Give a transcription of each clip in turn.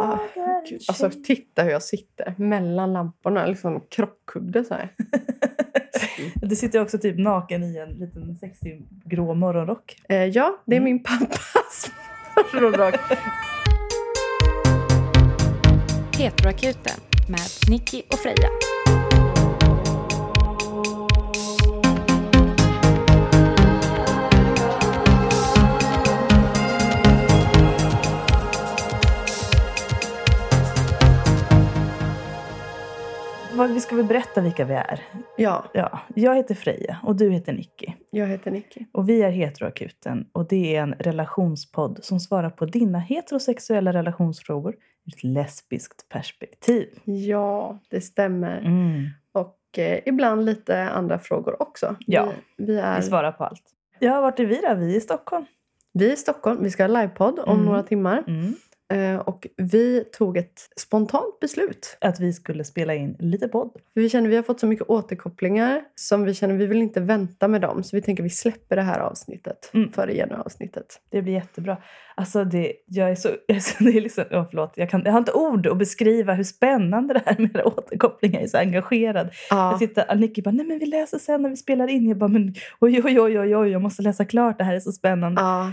Ah, Gud, alltså, titta hur jag sitter mellan lamporna. Liksom krockkudde så här. Du sitter också typ naken i en liten sexig grå morgonrock. Eh, ja, det är Mm. min pappas morgonrock. Heteroakuten med Nicky och Freja. Vi ska väl berätta vilka vi är. Ja, Ja, jag heter Freja och du heter Nicky. jag heter Nicky. Och vi är Heteroakuten och det är en relationspodd som svarar på dina heterosexuella relationsfrågor ur ett lesbiskt perspektiv. Ja, det stämmer. Mm. Och eh, ibland lite andra frågor också. Ja, vi, vi är Vi svarar på allt. Ja, vart är vi då? Vi är i Stockholm. vi är i Stockholm. Vi ska ha livepodd om Mm. några timmar. Mm. Eh, och vi tog ett spontant beslut. Att vi skulle spela in lite podd. För vi känner vi har fått så mycket återkopplingar som vi känner vi vill inte vänta med dem. Så vi tänker vi släpper det här avsnittet Mm. före januari-avsnittet. Det blir jättebra. Alltså det, jag är så... Alltså det är liksom, oh, förlåt, jag, kan, jag har inte ord att beskriva hur spännande det här med återkopplingar. Jag är så engagerad. Ja, Jag sitter, Nicky bara, nej men vi läser sen när vi spelar in. Jag bara, men oj, oj, oj, oj, oj, jag måste läsa klart. Det här är så spännande. ja.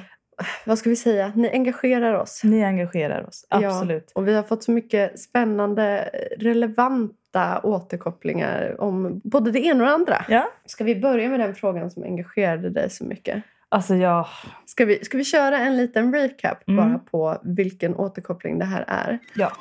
Vad ska vi säga? Ni engagerar oss. Ni engagerar oss, Ja. absolut. Och vi har fått så mycket spännande, relevanta återkopplingar om både det ena och det andra. Ja. Ska vi börja med den frågan som engagerade dig så mycket? Alltså jag, Ska vi, ska vi köra en liten recap Mm. bara på vilken återkoppling det här är? ja.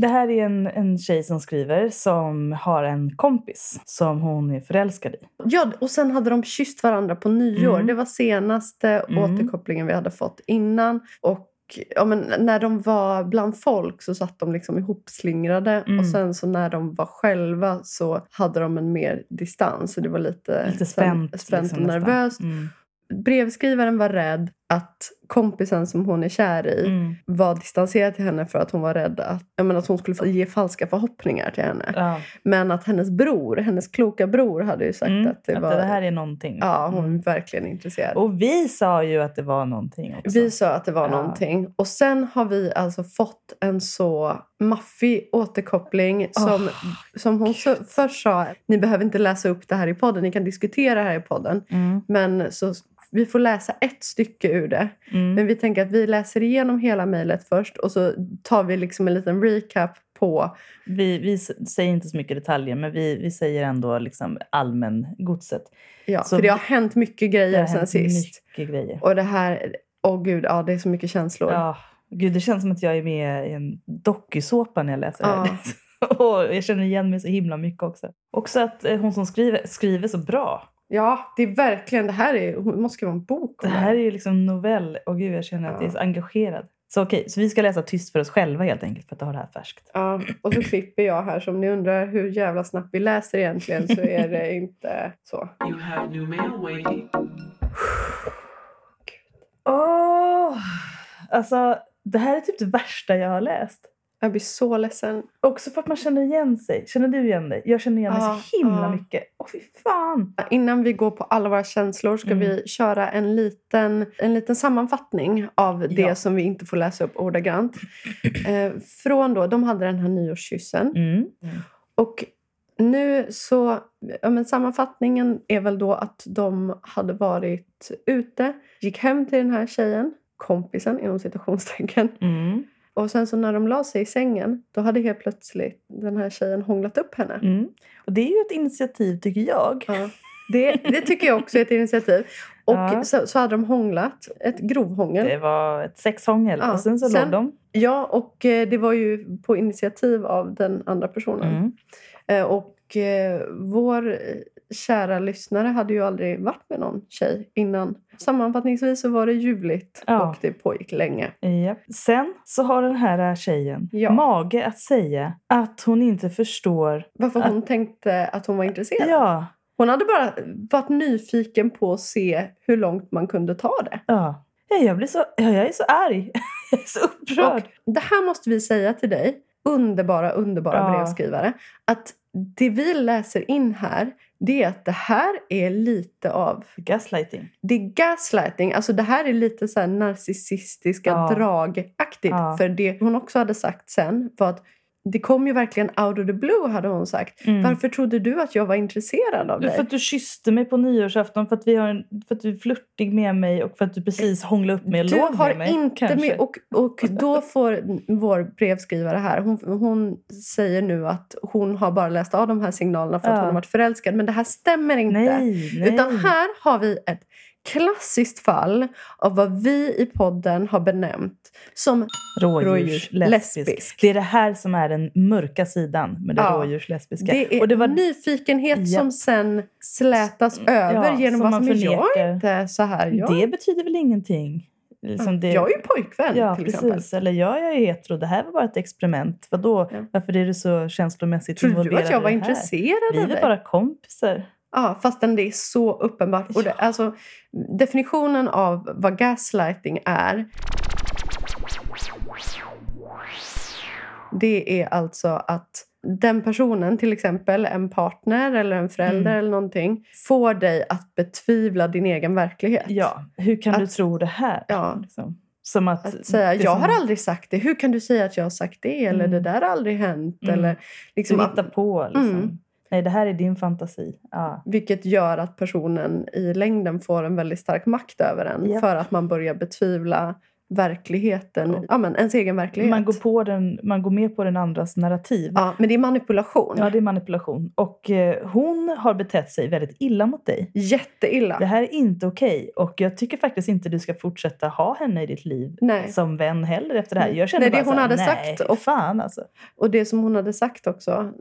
Det här är en, en tjej som skriver som har en kompis som hon är förälskad i. Ja, och sen hade de kysst varandra på nyår. Mm. Det var senaste Mm. återkopplingen vi hade fått innan. Och ja, men när de var bland folk så satt de liksom ihopslingrade. Mm. Och sen så när de var själva så hade de en mer distans. Så det var lite, Lite spänt. spänt liksom, och nervöst. Mm. Brevskrivaren var rädd att kompisen som hon är kär i Mm. var distanserad till henne för att hon var rädd att, jag menar, att hon skulle ge falska förhoppningar till henne. Ja. Men att hennes bror, hennes kloka bror hade ju sagt Mm. att det att var... det här är någonting. Ja, hon Mm. verkligen intresserad. Och vi sa ju att det var någonting också. Vi sa att det var Ja. någonting. Och sen har vi alltså fått en så maffig återkoppling som, Åh, som hon så, först sa, ni behöver inte läsa upp det här i podden, ni kan diskutera det här i podden. Mm. Men så, vi får läsa ett stycke ur det. Mm. Men vi tänker att vi läser igenom hela mejlet först och så tar vi liksom en liten recap på... Vi, vi säger inte så mycket detaljer, men vi, vi säger ändå liksom allmän godset. Ja, Så för det har hänt mycket Det grejer sen sist. mycket grejer. Och det här, åh gud, ja det är så mycket känslor. Ja, gud, det känns som att jag är med i en dokusåpa när jag läser det Ja. här. Och jag känner igen mig så himla mycket också. Också att eh, hon som skriver, skriver så bra. Ja, det är verkligen, det här är, hon måste skriva en bok Det här är ju liksom novell. Och gud, jag känner att jag är så engagerad. Så okej, så vi ska läsa tyst för oss själva helt enkelt för att ha det här färskt. Ja, och så klipper jag här. Så om ni undrar hur jävla snabbt vi läser egentligen så är det inte så. You have new mail waiting. Åh! Alltså, det här är typ det värsta jag har läst. Jag blir så ledsen. Också för att man känner igen sig. Känner du igen dig? Jag känner igen mig Ja, så himla ja. mycket. Åh fy fan! Innan vi går på alla våra känslor ska Mm. vi köra en liten, en liten sammanfattning av det Ja. som vi inte får läsa upp ordagrant. Eh, från då, de hade den här nyårskyssen. Mm. Och nu så, ja men sammanfattningen är väl då att de hade varit ute, gick hem till den här tjejen, kompisen inom citationstecken. Mm. Och sen så när de la sig i sängen, då hade helt plötsligt den här tjejen hånglat upp henne. Mm. Och det är ju ett initiativ tycker jag. Ja. Det, det tycker jag också är ett initiativ. Och Ja. så, så hade de hånglat, ett grovhångel. Det var ett sexhångel Ja, och sen så sen- låg de. Ja, och eh, det var ju på initiativ av den andra personen. Mm. Eh, Och eh, vår kära lyssnare hade ju aldrig varit med någon tjej innan. Sammanfattningsvis så var det ljuvligt Ja. och det pågick länge. Ja. Sen så har den här tjejen Ja. mage att säga att hon inte förstår. Varför hon tänkte att hon var intresserad. Ja, Hon hade bara varit nyfiken på att se hur långt man kunde ta det. ja. Ja, Jag, blir så, ja, jag är så arg. Jag är så upprörd. Och det här måste vi säga till dig, underbara, underbara Ja. brevskrivare. Att det vi läser in här det är att det här är lite av... Gaslighting. Det är gaslighting. Alltså det här är lite så här narcissistiska Ja. dragaktigt. Ja. För det hon också hade sagt sen var att det kom ju verkligen out of the blue hade hon sagt. Mm. Varför trodde du att jag var intresserad av dig? För att du kysste mig på nyårsafton, för att, vi har en, för att du är flörtig med mig och för att du precis hånglade upp mig och Du låg har med mig. inte kanske. med, och, och då får vår brevskrivare här, hon, hon säger nu att hon har bara läst av de här signalerna för att Ja. hon har varit förälskad. Men det här stämmer inte. Nej, nej. Utan här har vi ett klassiskt fall av vad vi i podden har benämnt som Rådjurslesbisk. Det är det här som är den mörka sidan med det Ja. rådjurslesbiska. det är och det var nyfikenhet Ja. som sen slätas Ja, över genom som vad man som är jag är inte så här. Jag, Det betyder väl ingenting? Liksom det, jag är ju pojkvän Ja, till precis. exempel. Eller jag är hetero. Det här var bara ett experiment. Vadå? Ja. Varför är du så känslomässigt Trodde du involverad att jag var i det här? intresserad Vi av är dig? väl bara kompisar? Ja, fastän det är så uppenbart. Och det, alltså, definitionen av vad gaslighting är det är alltså att den personen, till exempel en partner eller en förälder Mm. eller någonting får dig att betvivla din egen verklighet. Ja, hur kan du Att- tro det här? Ja. Liksom. Som att, Att säga jag som- har aldrig sagt det, hur kan du säga att jag har sagt det? Eller Mm. det där har aldrig hänt. Mm. Eller, liksom, Du hittar på. Liksom. Mm. Nej, det här är din fantasi. Ja. Vilket gör att personen i längden får en väldigt stark makt över en. Japp. För att man börjar betvivla verkligheten, Ja. ja, men ens egen verklighet. Man, går på den, man går med på den andras narrativ. Ja, men det är manipulation. Ja, det är manipulation. Och eh, hon har betett sig väldigt illa mot dig. Jätteilla. Det här är inte okej. Och jag tycker faktiskt inte du ska fortsätta ha henne i ditt liv Nej. som vän heller efter det här. Jag känner Nej, det bara hon så här, hade nej, sagt och- fan alltså. Och det som hon hade sagt också,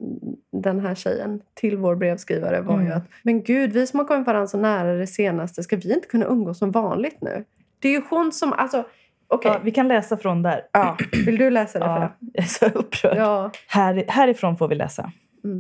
den här tjejen, till vår brevskrivare var ju Mm. att Men gud, vi som har kommit varandra så nära det senaste, ska vi inte kunna umgås som vanligt nu? Det är ju hon som, alltså, okej. Ja, vi kan läsa från där. Ja. Vill du läsa det? Ja, Freja? jag är så upprörd. Ja. Här, härifrån får vi läsa. Mm.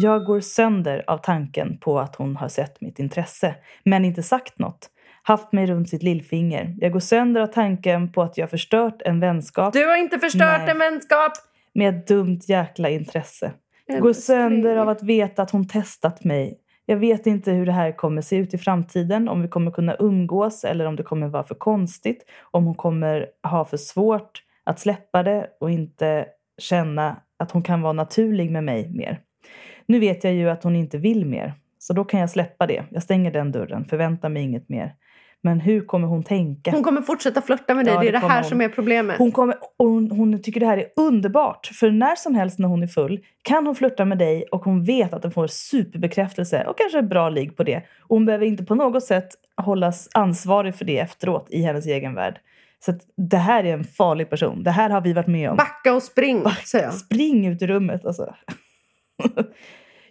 Jag går sönder av tanken på att hon har sett mitt intresse, men inte sagt något. Haft mig runt sitt lillfinger. Jag går sönder av tanken på att jag förstört en vänskap Du har inte förstört Nej. en vänskap! med ett dumt jäkla intresse. Går sönder av att veta att hon testat mig. Jag vet inte hur det här kommer se ut i framtiden, om vi kommer kunna umgås eller om det kommer vara för konstigt, om hon kommer ha för svårt att släppa det och inte känna att hon kan vara naturlig med mig mer. Nu vet jag ju att hon inte vill mer, så då kan jag släppa det. Jag stänger den dörren, förväntar mig inget mer. Men hur kommer hon tänka? Hon kommer fortsätta flirta med dig. Ja, det är det här hon. som är problemet. Hon, kommer, hon, hon tycker det här är underbart. För när som helst när hon är full kan hon flirta med dig och hon vet att den får superbekräftelse och kanske ett bra ligg på det. Och hon behöver inte på något sätt hållas ansvarig för det efteråt i hennes egen värld. Så det här är en farlig person. Det här har vi varit med om. Backa och spring, jag. Spring ut ur rummet alltså.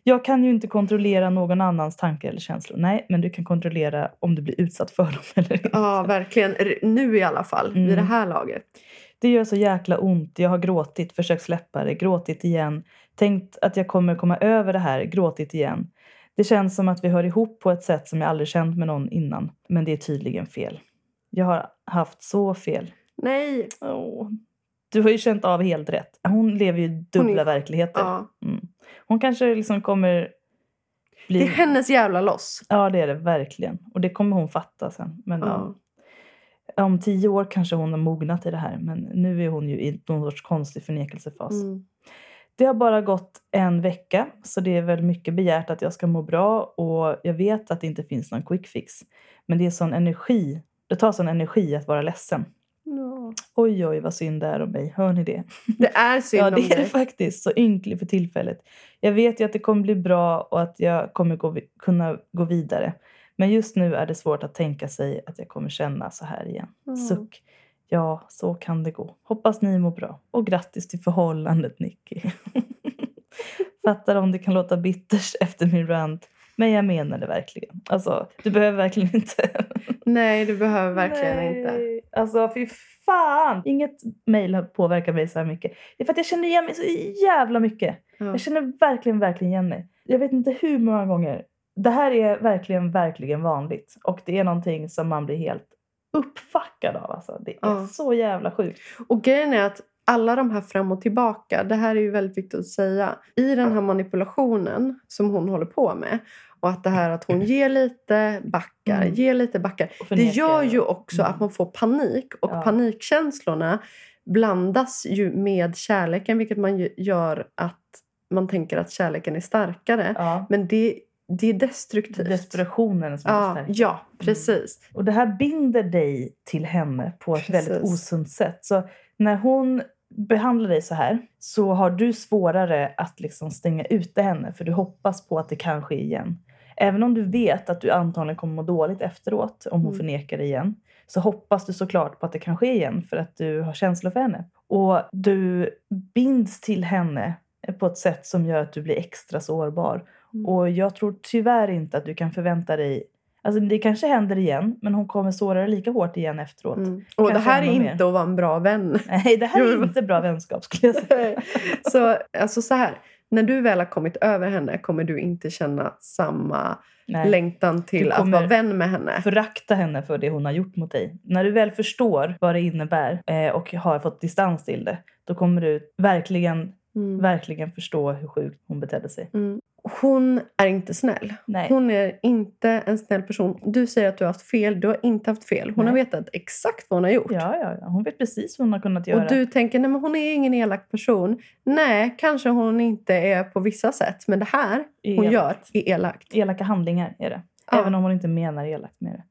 Jag kan ju inte kontrollera någon annans tankar eller känslor. Nej, men du kan kontrollera om du blir utsatt för dem eller inte. Ja, verkligen. Nu i alla fall, Mm. vid det här laget. Det gör så jäkla ont. Jag har gråtit, försökt släppa det, gråtit igen. Tänkt att jag kommer komma över det här, gråtit igen. Det känns som att vi hör ihop på ett sätt som jag aldrig känt med någon innan. Men det är tydligen fel. Jag har haft så fel. Nej. Åh. Du har ju känt av helt rätt. Hon lever ju dubbla är- verkligheter. Ja. Mm. Hon kanske liksom kommer bli... Det är hennes jävla loss. Ja, det är det verkligen. Och det kommer hon fatta sen. Men Ja. ja, om tio år kanske hon har mognat i det här. Men nu är hon ju i någon sorts konstig förnekelsefas. Mm. Det har bara gått en vecka, så det är väl mycket begärt att jag ska må bra. Och jag vet att det inte finns någon quick fix. Men det är sån energi. Det tar sån energi att vara ledsen. Ja. Oj, oj, vad synd det är om mig. Hör ni det? Det är synd Ja, om det är det dig. faktiskt. Så ynklig för tillfället. Jag vet ju att det kommer bli bra och att jag kommer gå, kunna gå vidare. Men just nu är det svårt att tänka sig att jag kommer känna så här igen. Mm. Suck. Ja, så kan det gå. Hoppas ni mår bra. Och grattis till förhållandet, Nicky. Fattar om det kan låta bittert efter min rant. Men jag menar det verkligen. Alltså, du behöver verkligen inte. Nej, du behöver verkligen Nej. inte. Alltså fy fan! Inget mejl har påverkat mig så här mycket. Det är för att jag känner igen mig så jävla mycket. Ja. Jag känner verkligen, verkligen igen mig. Jag vet inte hur många gånger. Det här är verkligen, verkligen vanligt. Och det är någonting som man blir helt uppfackad av. Alltså. Det är Ja. så jävla sjukt. Och grejen är att alla de här fram och tillbaka, det här är ju väldigt viktigt att säga. I den här manipulationen som hon håller på med och att det här att hon ger lite, backar, Mm. ger lite, backar. Det gör ju också Mm. att man får panik och Ja. panikkänslorna blandas ju med kärleken vilket man gör att man tänker att kärleken är starkare. Ja. Men det, det är destruktivt. Desperationen som är ja, stark. ja, precis. Och det här binder dig till henne på ett Precis. väldigt osunt sätt. Så när hon behandlar dig så här så har du svårare att liksom stänga ute henne för du hoppas på att det kan ske igen. Även om du vet att du antagligen kommer må dåligt efteråt om hon Mm. förnekar det igen så hoppas du såklart på att det kan ske igen för att du har känslor för henne. Och du binds till henne på ett sätt som gör att du blir extra sårbar. Mm. Och jag tror tyvärr inte att du kan förvänta dig Alltså det kanske händer igen, men hon kommer såra dig lika hårt igen efteråt. Mm. Och det här är ännu mer. inte att vara en bra vän. Nej, det här är inte bra vänskap skulle jag säga. så, alltså så här, när du väl har kommit över henne kommer du inte känna samma Nej. längtan till Du att vara vän med henne. Förakta henne för det hon har gjort mot dig. När du väl förstår vad det innebär eh, och har fått distans till det, då kommer du verkligen, Mm. verkligen förstå hur sjukt hon betedde sig. Mm. Hon är inte snäll. Nej. Hon är inte en snäll person. Du säger att du har haft fel. Du har inte haft fel. Hon Nej. har vetat exakt vad hon har gjort. Ja, ja, ja, hon vet precis vad hon har kunnat göra. Och du tänker, nej men hon är ingen elak person. Nej, kanske hon inte är på vissa sätt. Men det här hon Elakt. gör är elakt. Elaka handlingar är det. Ja. Även om hon inte menar elakt med det.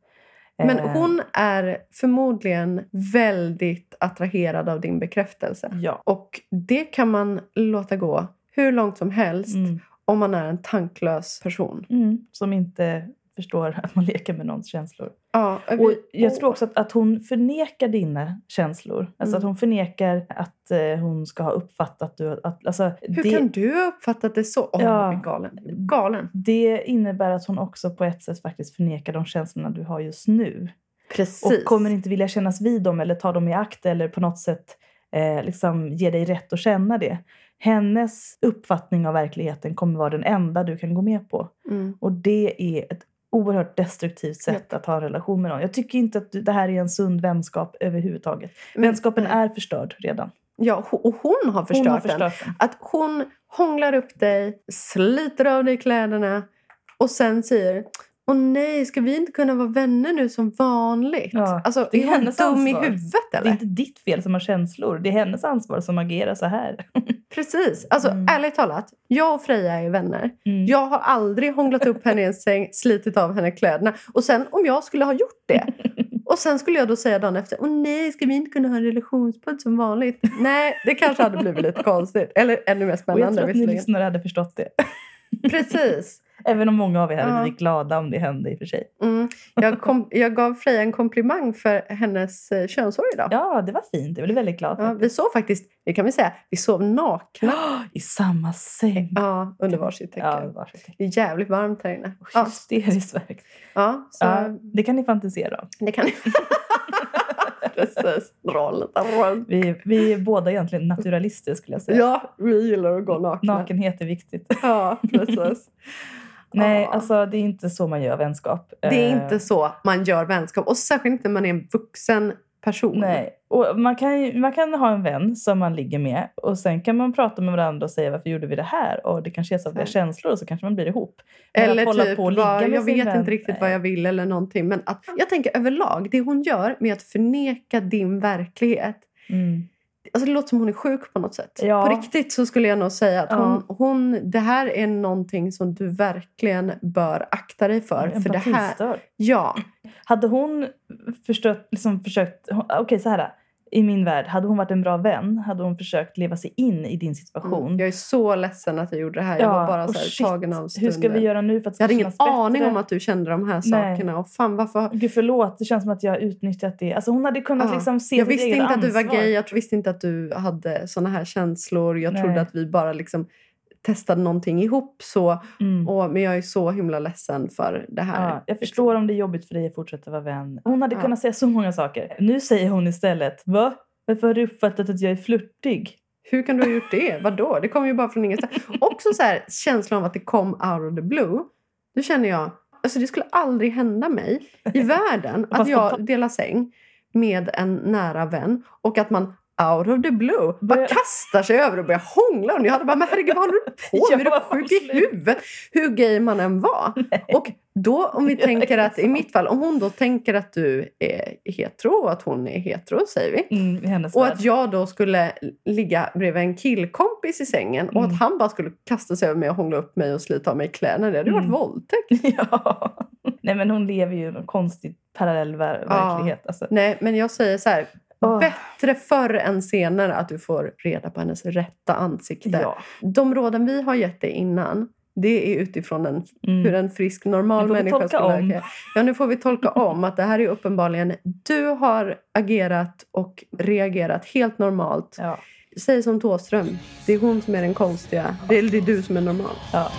Men Eh, hon är förmodligen väldigt attraherad av din bekräftelse. Ja. Och det kan man låta gå hur långt som helst Mm. Om man är en tanklös person. Mm. Som inte förstår att man leker med någons känslor. Ja, Och jag tror också att, att hon förnekar dina känslor. Alltså Mm. att hon förnekar att eh, hon ska ha uppfattat du, att, alltså, Hur det, kan du ha uppfattat det så? Åh, Ja. galen. Galen. det innebär att hon också på ett sätt faktiskt förnekar de känslorna du har just nu. Precis. Och kommer inte vilja kännas vid dem eller ta dem i akt eller på något sätt eh, liksom ge dig rätt att känna det. Hennes uppfattning av verkligheten kommer vara den enda du kan gå med på. Mm. Och det är ett oerhört destruktivt sätt att ha en relation med någon. Jag tycker inte att det här är en sund vänskap överhuvudtaget. Vänskapen är förstörd redan. Ja, och hon har förstört, Hon har den. förstört den. Att hon hånglar upp dig, sliter av dig kläderna och sen säger Åh nej, ska vi inte kunna vara vänner nu som vanligt? Ja, alltså, det är är hon hennes dum ansvar. i huvudet Det är eller? inte ditt fel som har känslor. Det är hennes ansvar som agerar så här. Precis. Alltså, Mm. ärligt talat, jag och Freja är vänner. Mm. Jag har aldrig hånglat upp henne i en säng, slitit av henne kläderna. Och sen om jag skulle ha gjort det och sen skulle jag då säga dagen efter Åh nej, ska vi inte kunna ha en relationspodd som vanligt? Nej, det kanske hade blivit lite konstigt. Eller ännu mer Och jag spännande tror att ni lyssnare hade förstått det. Precis. Även om många av er hade Ja. blivit glada om det hände i och för sig. Mm. Jag, kom, jag gav Freja en komplimang för hennes eh, könshår idag. Ja, det var fint. Jag blev väldigt glad. Ja, vi sov faktiskt, det kan vi säga, vi sov nakna I samma säng. ja, under varsitt täcke. Ja, varsitt. Det är jävligt varmt här inne. Ja, Hysteriskt verkligen. ja, så Ja, det kan ni fantisera om. det kan ni... Precis. Dra lite runt. Vi, vi är båda egentligen naturalister skulle jag säga. Ja, vi gillar att gå nakna. Nakenhet är viktigt. Ja, precis. Nej, alltså det är inte så man gör vänskap. Det är Eh, inte så man gör vänskap. Och särskilt inte när man är en vuxen person. Nej, och man kan, man kan ha en vän som man ligger med och sen kan man prata med varandra och säga varför gjorde vi det här? Och det kanske är så att vi har känslor och så kanske man blir ihop. Men Eller typ, på och ligga med jag vet vän, inte riktigt nej. vad jag vill eller någonting. Men att, jag tänker överlag, det hon gör med att förneka din verklighet. Mm. Alltså det låter som hon är sjuk på något sätt. Ja. På riktigt så skulle jag nog säga att Ja. hon, hon, det här är någonting som du verkligen bör akta dig för. för det här, ja, Hade hon förstört, liksom försökt... Okej, så här. I min värld, hade hon varit en bra vän hade hon försökt leva sig in i din situation. mm. jag är så ledsen att jag gjorde det här. Jag var bara så här, shit, tagen av Hur stunden. ska vi göra nu för att jag hade ingen kännas aning bättre? om att du kände de här Nej. sakerna. Och fan, varför... Gud förlåt, det känns som att jag har utnyttjat det. Alltså hon hade kunnat Ja. liksom se Jag visste inte att du var ansvar. gay, jag visste inte att du hade såna här känslor. Jag Nej. trodde att vi bara liksom testade någonting ihop. Så, Mm. och, men jag är så himla ledsen för det här. Ja, jag förstår om det är jobbigt för dig att fortsätta vara vän. Hon hade Ja. kunnat säga så många saker. Nu säger hon istället, va? Varför har du uppfattat att jag är flörtig? Hur kan du ha gjort det? Vadå? Det kom ju bara från ingenstans. Också så här, känslan av att det kom out of the blue. Då känner jag, alltså det skulle aldrig hända mig i världen att jag delar säng med en nära vän och att man out of the blue. Bara Börjar- kastar sig över och börjar hångla. Och jag hade bara, men herregud vad håller du på med? Är du sjuk i huvudet? Hur gay man än var. Och då om vi tänker det att, i mitt fall, om hon då tänker att du är hetero och att hon är hetero, säger vi. Mm, Och att jag då skulle ligga bredvid en killkompis i sängen och Mm. att han bara skulle kasta sig över mig och hångla upp mig och slita av mig kläderna. Det hade ju Mm. varit våldtäkt. ja. Nej men hon lever ju i en konstig parallell ver- Ja. verklighet. Alltså. Nej, men jag säger så här. Åh. Bättre förr än senare att du får reda på hennes rätta ansikte. Ja. De råden vi har gett dig innan, det är utifrån en, Mm. hur en frisk, normal människa skulle om. agera. Ja, nu får vi tolka om att det här är uppenbarligen... Du har agerat och reagerat helt normalt. Ja. Säg som Thåström. Det är hon som är den konstiga. Det är, det är du som är normal. Ja.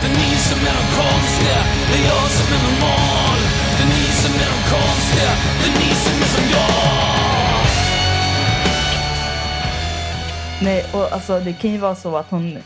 Det är ni som är de konstiga, det är jag som är normal. Det är ni som är de konstiga, det är ni som Nej, och alltså det kan ju vara så att hon...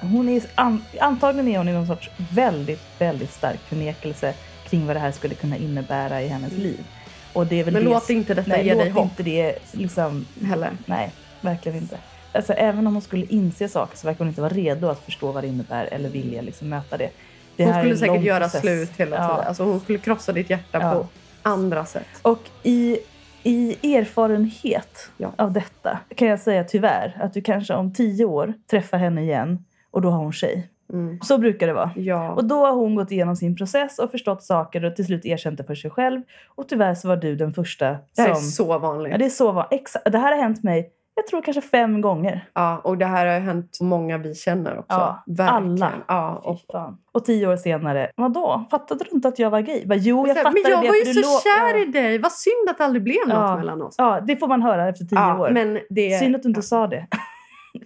hon är, an, antagligen är hon i någon sorts väldigt, väldigt stark förnekelse kring vad det här skulle kunna innebära i hennes liv. Och det är väl Men det, låt inte detta nej, ge dig hopp inte det liksom... heller. Nej, verkligen inte. Alltså, även om hon skulle inse saker så verkar hon inte vara redo att förstå vad det innebär eller vilja liksom möta det. det Hon skulle säkert göra process. slut hela Ja. tiden. Alltså hon skulle krossa ditt hjärta Ja. på andra sätt. Och i, i erfarenhet Ja. av detta kan jag säga tyvärr att du kanske om tio år träffar henne igen och då har hon tjej. Mm. Så brukar det vara. Ja. Och då har hon gått igenom sin process och förstått saker och till slut erkänt det för sig själv. Och tyvärr så var du den första det här är som... så vanligt. Ja, det är så va- exa- Det här har hänt mig, jag tror kanske fem gånger. Ja, och det här har hänt många vi känner också. Ja, Verkligen. alla. Ja, och. Och tio år senare, vadå? Fattade du inte att jag var gay? Bara, jo, jag men fattade jag det. var ju så lå- kär ja. i dig. Vad synd att det aldrig blev något Ja. mellan oss. Ja, det får man höra efter tio Ja, år. men det... Synd att du inte sa det.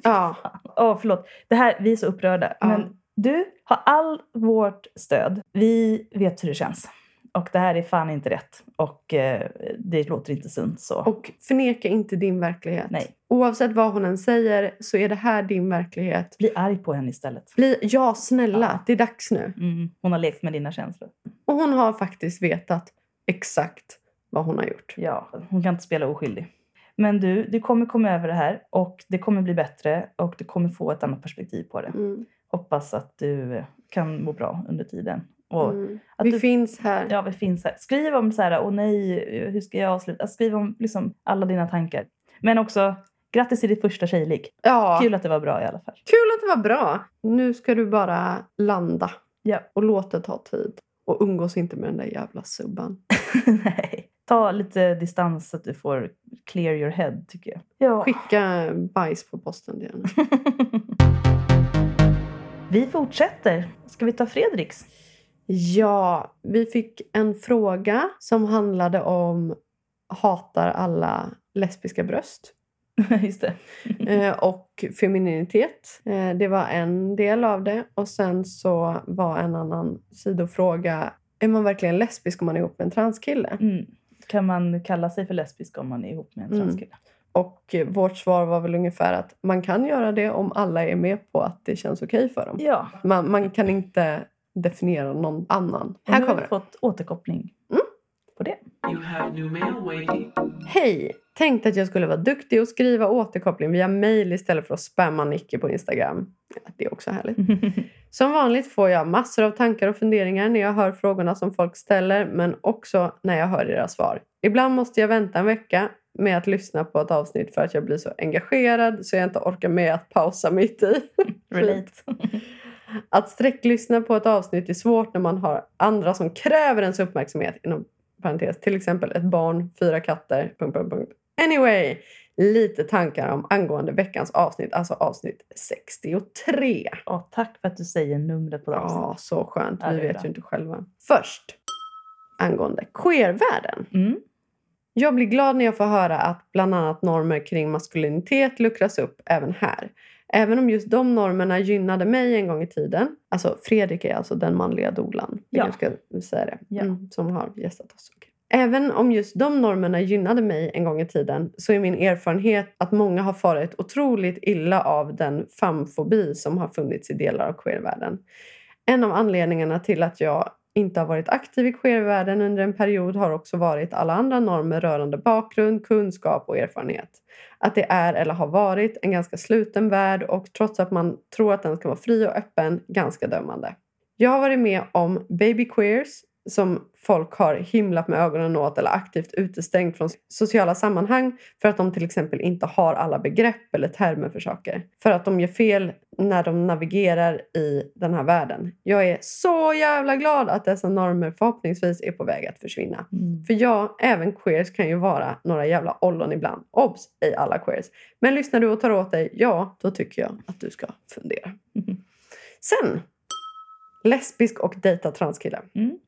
Ja. Åh, förlåt. Det här, vi är så upprörda. Ja. Men du har all vårt stöd. Vi vet hur det känns. Och det här är fan inte rätt. Och eh, det låter inte sunt. Så. Och förneka inte din verklighet. Nej. Oavsett vad hon än säger så är det här din verklighet. Bli arg på henne istället. Bli, ja, snälla. Ja. Det är dags nu. Mm. Hon har lekt med dina känslor. Och hon har faktiskt vetat exakt vad hon har gjort. Ja, hon kan inte spela oskyldig. Men du, du kommer komma över det här och det kommer bli bättre och du kommer få ett annat perspektiv på det. Mm. Hoppas att du kan må bra under tiden. Och Mm. Vi du, finns här. Ja, vi finns här. Skriv om så här, åh nej, hur ska jag avsluta? Alltså, Skriv om liksom alla dina tankar. Men också, grattis till ditt första tjejligg. Ja. Kul att det var bra i alla fall. Kul att det var bra. Nu ska du bara landa. Ja. Och låt det ta tid. Och umgås inte med den där jävla subban. nej. Ta lite distans så att du får clear your head, tycker jag. Ja. Skicka bajs på posten till henne. vi fortsätter. Ska vi ta Fredriks? Ja, vi fick en fråga som handlade om hatar alla lesbiska bröst Just det. eh, och femininitet. Eh, det var en del av det. Och sen så var en annan sidofråga är man verkligen lesbisk om man är ihop med en transkille? Mm. Kan man kalla sig för lesbisk om man är ihop med en Mm. transkille? Och eh, vårt svar var väl ungefär att man kan göra det om alla är med på att det känns okej för dem. Ja. Man, man kan inte definiera någon annan. Och Här nu har kommer vi fått återkoppling Mm. på det. You have new mail waiting. Hej! Tänkte att jag skulle vara duktig och skriva återkoppling via mail istället för att spamma Nicky på Instagram. Ja, det är också härligt. Som vanligt får jag massor av tankar och funderingar när jag hör frågorna som folk ställer men också när jag hör deras svar. Ibland måste jag vänta en vecka med att lyssna på ett avsnitt för att jag blir så engagerad så jag inte orkar med att pausa mitt i. Relate. Att sträcklyssna på ett avsnitt är svårt när man har andra som kräver ens uppmärksamhet. Inom parentes, till exempel ett barn, fyra katter... Punkt, punkt, punkt. Anyway, lite tankar om angående veckans avsnitt, alltså avsnitt 63. Ja, tack för att du säger numret på det avsnittet. Ja, så skönt. Vi vet bra. ju inte själva. Först, angående queervärlden. Mm. Jag blir glad när jag får höra att bland annat normer kring maskulinitet luckras upp även här. Även om just de normerna gynnade mig en gång i tiden. Alltså Fredrik är alltså den manliga dolan. Ja. Jag ska säga det. Mm, som har gästat oss. Även om just de normerna gynnade mig en gång i tiden så är min erfarenhet att många har farit otroligt illa av den famfobi som har funnits i delar av queervärlden. En av anledningarna till att jag inte har varit aktiv i queervärlden under en period har också varit alla andra normer rörande bakgrund, kunskap och erfarenhet. Att det är eller har varit en ganska sluten värld och trots att man tror att den ska vara fri och öppen, ganska dömande. Jag har varit med om baby queers som folk har himlat med ögonen åt eller aktivt utestängt från sociala sammanhang för att de till exempel inte har alla begrepp eller termer för saker. För att de gör fel när de navigerar i den här världen. Jag är så jävla glad att dessa normer förhoppningsvis är på väg att försvinna. Mm. För ja, även queers kan ju vara några jävla ollon ibland. Obs! Ej alla queers. Men lyssnar du och tar åt dig, ja, då tycker jag att du ska fundera. Mhm. Sen, lesbisk och dejta transkille. Mm.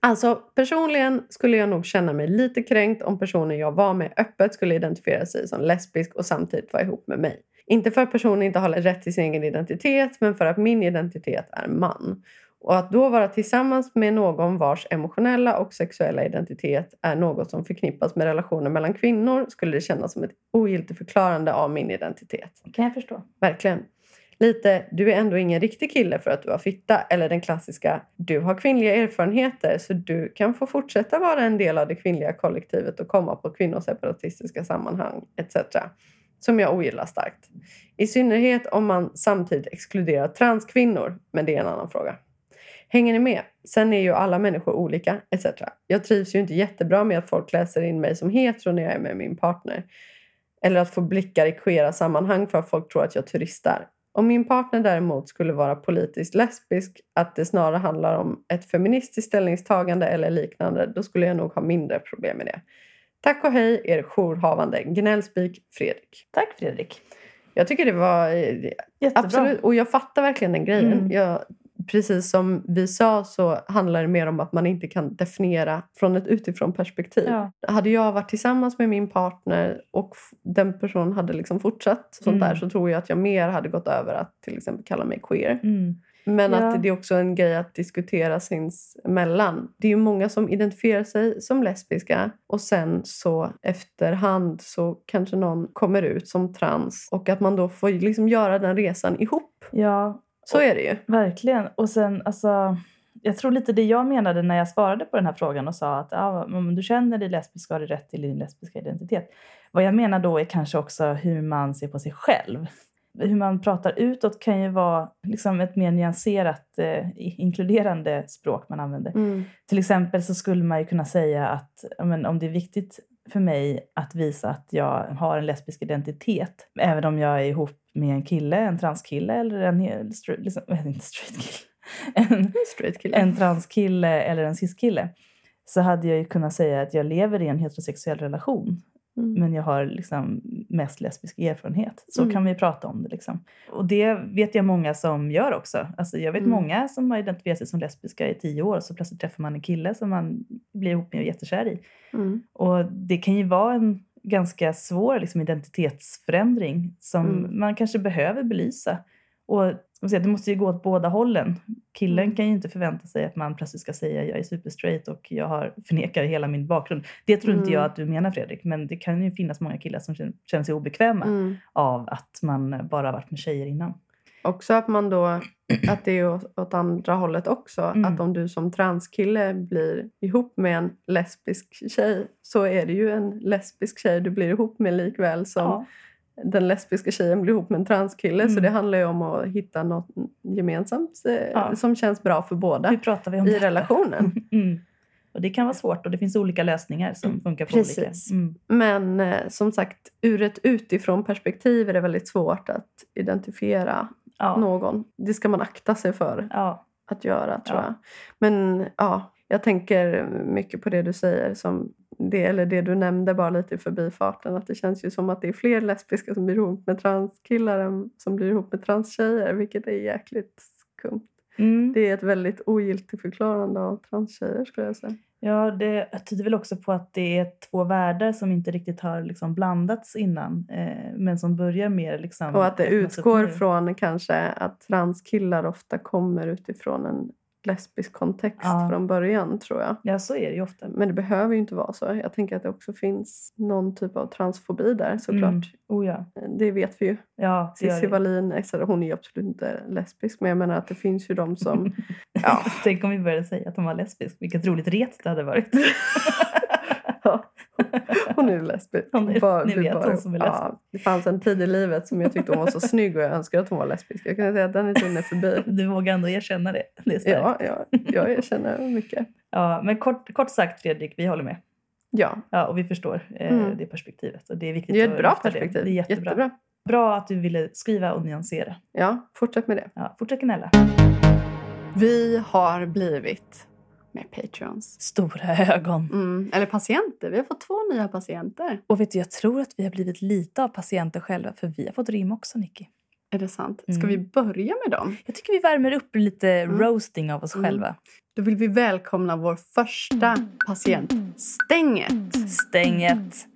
Alltså personligen skulle jag nog känna mig lite kränkt om personen jag var med öppet skulle identifiera sig som lesbisk och samtidigt vara ihop med mig. Inte för att personen inte har rätt till sin egen identitet men för att min identitet är man. Och att då vara tillsammans med någon vars emotionella och sexuella identitet är något som förknippas med relationer mellan kvinnor skulle det kännas som ett ogiltigt förklarande av min identitet. kan jag förstå. Verkligen. Lite, du är ändå ingen riktig kille för att du har fitta. Eller den klassiska, du har kvinnliga erfarenheter så du kan få fortsätta vara en del av det kvinnliga kollektivet och komma på kvinnoseparatistiska sammanhang etc. Som jag ogillar starkt. I synnerhet om man samtidigt exkluderar transkvinnor, men det är en annan fråga. Hänger ni med? Sen är ju alla människor olika etc. Jag trivs ju inte jättebra med att folk läser in mig som hetero när jag är med min partner. Eller att få blickar i queera sammanhang för att folk tror att jag turistar. Om min partner däremot skulle vara politiskt lesbisk, att det snarare handlar om ett feministiskt ställningstagande eller liknande, då skulle jag nog ha mindre problem med det. Tack och hej, er jourhavande gnällspik Fredrik. Tack Fredrik. Jag tycker det var eh, Jättebra. absolut, och jag fattar verkligen den grejen. Mm. Jag, precis som vi sa så handlar det mer om att man inte kan definiera från ett utifrån perspektiv. Ja. Hade jag varit tillsammans med min partner och den personen hade liksom fortsatt sånt Mm. där så tror jag att jag mer hade gått över att till exempel kalla mig queer. Mm. Men Ja. att det är också en grej att diskutera sinsemellan. Det är ju många som identifierar sig som lesbiska och sen så efterhand så kanske någon kommer ut som trans och att man då får liksom göra den resan ihop. ja, Så är det ju. Verkligen. Och sen, alltså, jag tror lite det jag menade när jag svarade på den här frågan och sa att ja, om du känner dig lesbisk har du rätt till din lesbiska identitet. Vad jag menar då är kanske också hur man ser på sig själv. Hur man pratar utåt kan ju vara liksom ett mer nyanserat, eh, inkluderande språk man använder. Mm. Till exempel så skulle man ju kunna säga att men om det är viktigt för mig att visa att jag har en lesbisk identitet, även om jag är ihop med en kille, en transkille eller en straight, liksom, inte straight en, Straight en transkille eller en cis-kille, så hade jag ju kunnat säga att jag lever i en heterosexuell relation. Mm. Men jag har liksom mest lesbisk erfarenhet. Så Mm. kan vi prata om det. Liksom. Och det vet jag många som gör också. Alltså jag vet Mm. många som har identifierat sig som lesbiska i tio år. Så plötsligt träffar man en kille som man blir ihop med och är jättekär i. Mm. Och det kan ju vara en ganska svår liksom, identitetsförändring som Mm. man kanske behöver belysa. Och man säga, det måste ju gå åt båda hållen. Killen Mm. kan ju inte förvänta sig att man plötsligt ska säga jag är superstraight och jag har förnekar hela min bakgrund. Det tror inte Mm. jag att du menar Fredrik, men det kan ju finnas många killar som känner, sig obekväma Mm. av att man bara varit med tjejer innan. Också att man då, att det är åt andra hållet också. Mm. Att om du som transkille blir ihop med en lesbisk tjej så är det ju en lesbisk tjej du blir ihop med likväl som Ja. Den lesbiska tjejen blir ihop med en transkille. Så Mm. det handlar ju om att hitta något gemensamt eh, Ja. som känns bra för båda i detta? relationen. Mm. Och det kan vara svårt och det finns olika lösningar som funkar för olika. Mm. Men eh, som sagt, ur ett utifrån perspektiv är det väldigt svårt att identifiera Ja. någon. Det ska man akta sig för. Ja. att göra tror Ja. jag. Men ja, jag tänker mycket på det du säger som det, eller det du nämnde bara lite i förbifarten. Att det känns ju som att det är fler lesbiska som blir ihop med transkillar än som blir ihop med transtjejer. Vilket är jäkligt skumt. Mm. Det är ett väldigt ogiltigt förklarande av transtjejer skulle jag säga. Ja, det tyder väl också på att det är två världar som inte riktigt har liksom blandats innan. Eh, men som börjar mer liksom... Och att det utgår från kanske att transkillar ofta kommer utifrån en lesbisk kontext Ja. från början tror jag. Ja, så är det ju ofta. Men det behöver ju inte vara så. Jag tänker att det också finns någon typ av transfobi där såklart. Mm. Oh, ja. Det vet vi ju. Ja, Cissi. Wallin, hon är ju absolut inte lesbisk men jag menar att det finns ju de som... ja. Tänk om vi började säga att hon var lesbisk. Vilket roligt ret det hade varit. Ja. Hon är lesbisk. Hon är- Bara- ni vet hon som är Ja, det fanns en tid i livet som jag tyckte hon var så snygg och jag önskade att hon var lesbisk. Jag kan säga att den tiden är förbi. Du vågar ändå erkänna det. Det är starkt. Ja, ja, jag erkänner mycket. Ja, men kort, kort sagt Fredrik, vi håller med. Ja, Ja, och vi förstår eh, Mm. det perspektivet. Och det är viktigt det är ett bra perspektiv. Det. det är jättebra. Jättebra. Bra att du ville skriva och nyansera. Ja, fortsätt med det. Ja, fortsätt gnälla. Vi har blivit med Patreons. Stora ögon. Mm, eller patienter. Vi har fått två nya patienter. Och vet du, jag tror att vi har blivit lite av patienter själva för vi har fått rim också, Nicky. Är det sant? Ska Mm. vi börja med dem? Jag tycker vi värmer upp lite Mm. roasting av oss Mm. själva. Då vill vi välkomna vår första patient, Stänget. Stänget.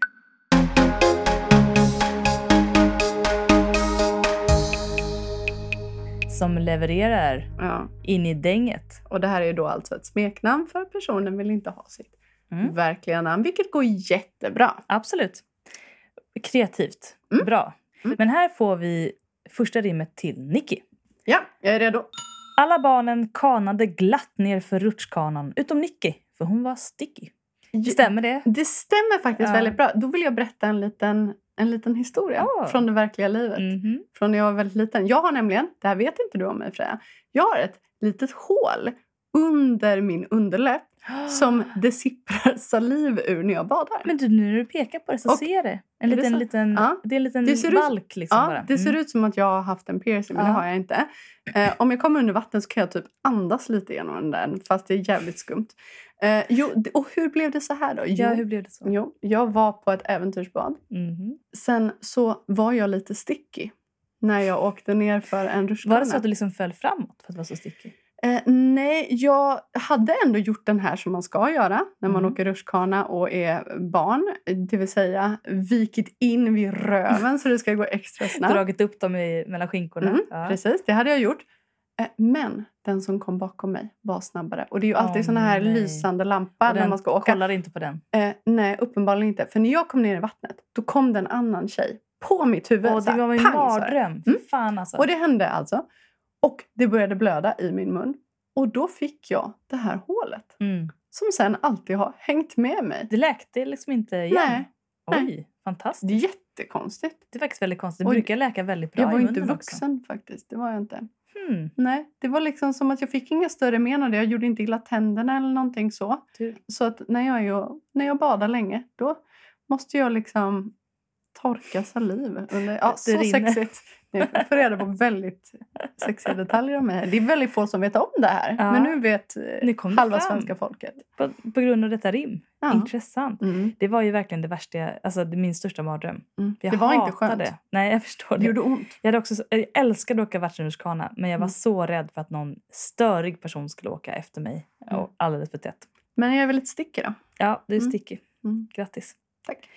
Som levererar Ja. in i dänget. Och det här är då alltså ett smeknamn för personen vill inte ha sitt Mm. verkliga namn, vilket går jättebra. Absolut. Kreativt. Mm. Bra. Mm. Men här får vi första rimmet till Nicky. Ja, jag är redo. Alla barnen kanade glatt ner för rutschkanan utom Nicky, för hon var sticky. Stämmer det? Det stämmer faktiskt Ja. väldigt bra. Då vill jag berätta en liten, en liten historia Ja. från det verkliga livet. Mhm. Från när jag var väldigt liten. Jag har nämligen, det här vet inte du om mig Freja, jag har ett litet hål under min underläpp som det sipprar saliv ur när jag badar. Men du, nu när du pekar på det så Och- ser jag det. En Är det liten, liten, Ja. Det är en liten Det ser ut- liksom ja, bara. det ser Mm. ut som att jag har haft en piercing, men Ja. det har jag inte. Eh, om jag kommer under vatten så kan jag typ andas lite genom den fast det är jävligt skumt. Eh, jo, och hur blev det så här då? Jo, Ja, hur blev det så? jo, jag var på ett äventyrsbad. Mhm. Sen så var jag lite sticky när jag åkte ner för en rutschkana. Var det så att du liksom föll framåt för att vara så stickig? Eh, nej, jag hade ändå gjort den här som man ska göra när man Mm. åker rutschkana och är barn. Det vill säga vikit in vid röven så det ska gå extra snabbt. Dragit upp dem i, mellan skinkorna? Mm, ja. Precis, det hade jag gjort. Eh, men den som kom bakom mig var snabbare. Och det är ju alltid Åh, såna här nej. lysande lampor när man ska åka. kollar inte på den. Eh, nej, uppenbarligen inte. För när jag kom ner i vattnet, då kom det en annan tjej på mitt huvud. Här, det var min mardröm. Mm. fan alltså. Och det hände alltså. Och det började blöda i min mun. Och då fick jag det här hålet. Mm. Som sen alltid har hängt med mig. Det läkte liksom inte igen? Nej, Oj, nej. fantastiskt. Det är jättekonstigt. Det är faktiskt väldigt konstigt. Det brukar läka väldigt bra jag var i ju inte munnen också. vuxen faktiskt. Det var jag inte. Hmm. Nej, det var liksom som att jag fick inga större men av det. Jag gjorde inte illa tänderna eller någonting så. Tur. Så att när jag, är, när jag badar länge, då måste jag liksom torka saliv. Under, ja, Det så rinner. sexigt. Ni får reda på väldigt sexiga detaljer om mig. Det är väldigt få som vet om det här. Ja. Men nu vet eh, Nu det halva fram. svenska folket. På, på grund av detta rim. Ja. Intressant. Mm. Det var ju verkligen det värsta, alltså det min största mardröm. Mm. Det var inte skönt. Nej, jag förstår Det det. gjorde ont. Jag, hade också, så- jag älskade att åka vattenrutschkana men jag var Mm. så rädd för att någon störig person skulle åka efter mig. Mm. Och alldeles för tätt. Men jag är väldigt stickig då. Ja, du är Mm. stickig. Mm. Grattis. Tack.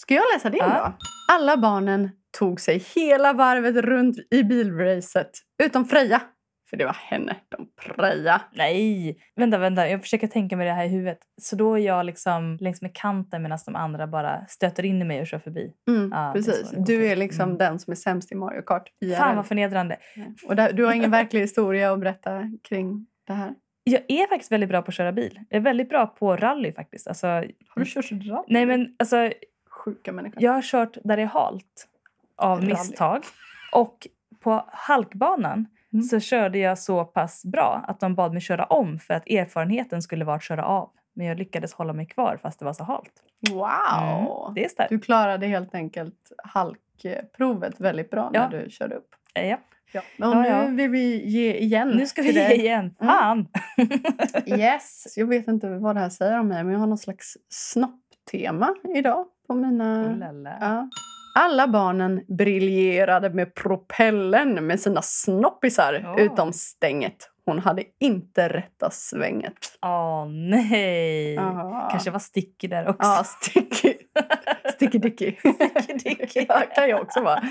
Ska jag läsa din Ja. då? Alla barnen tog sig hela varvet runt i bilracet. Utom Freja. För det var henne de preja. Nej! Vänta, vänta. Jag försöker tänka mig det här i huvudet. Så då är jag liksom längs med kanten medan de andra bara stöter in i mig och kör förbi. Mm, Ja, är precis. går Du är liksom Mm. den som är sämst i Mario Kart. IRL. Fan vad förnedrande. Och där, du har ingen verklig historia att berätta kring det här. Jag är faktiskt väldigt bra på att köra bil. Jag är väldigt bra på rally faktiskt. Alltså, Har du kört rally? nej men alltså, Sjuka människor. jag har kört där det är halt av Rally. misstag. Och på halkbanan Mm. så körde jag så pass bra att de bad mig köra om för att erfarenheten skulle vara att köra av. Men jag lyckades hålla mig kvar fast det var så halt. Wow! Mm, det är starkt. Du klarade helt enkelt halkprovet väldigt bra Ja. när du körde upp. Eh, Ja. Ja. Och Ja, nu ja. vill vi ge igen. Nu ska vi ge dig. Mm. igen. Fan! Yes! Jag vet inte vad det här säger om mig, men jag har någon slags snopptema idag på mina... Oh. Ja. Alla barnen briljerade med propellen med sina snoppisar Ja. utom stänget. Hon hade inte rätta svänget. Åh nej! Ja. Kanske var sticky där också. Ja, sticky. Sticky Dicky. Sticky Dicky. ja, kan jag också vara.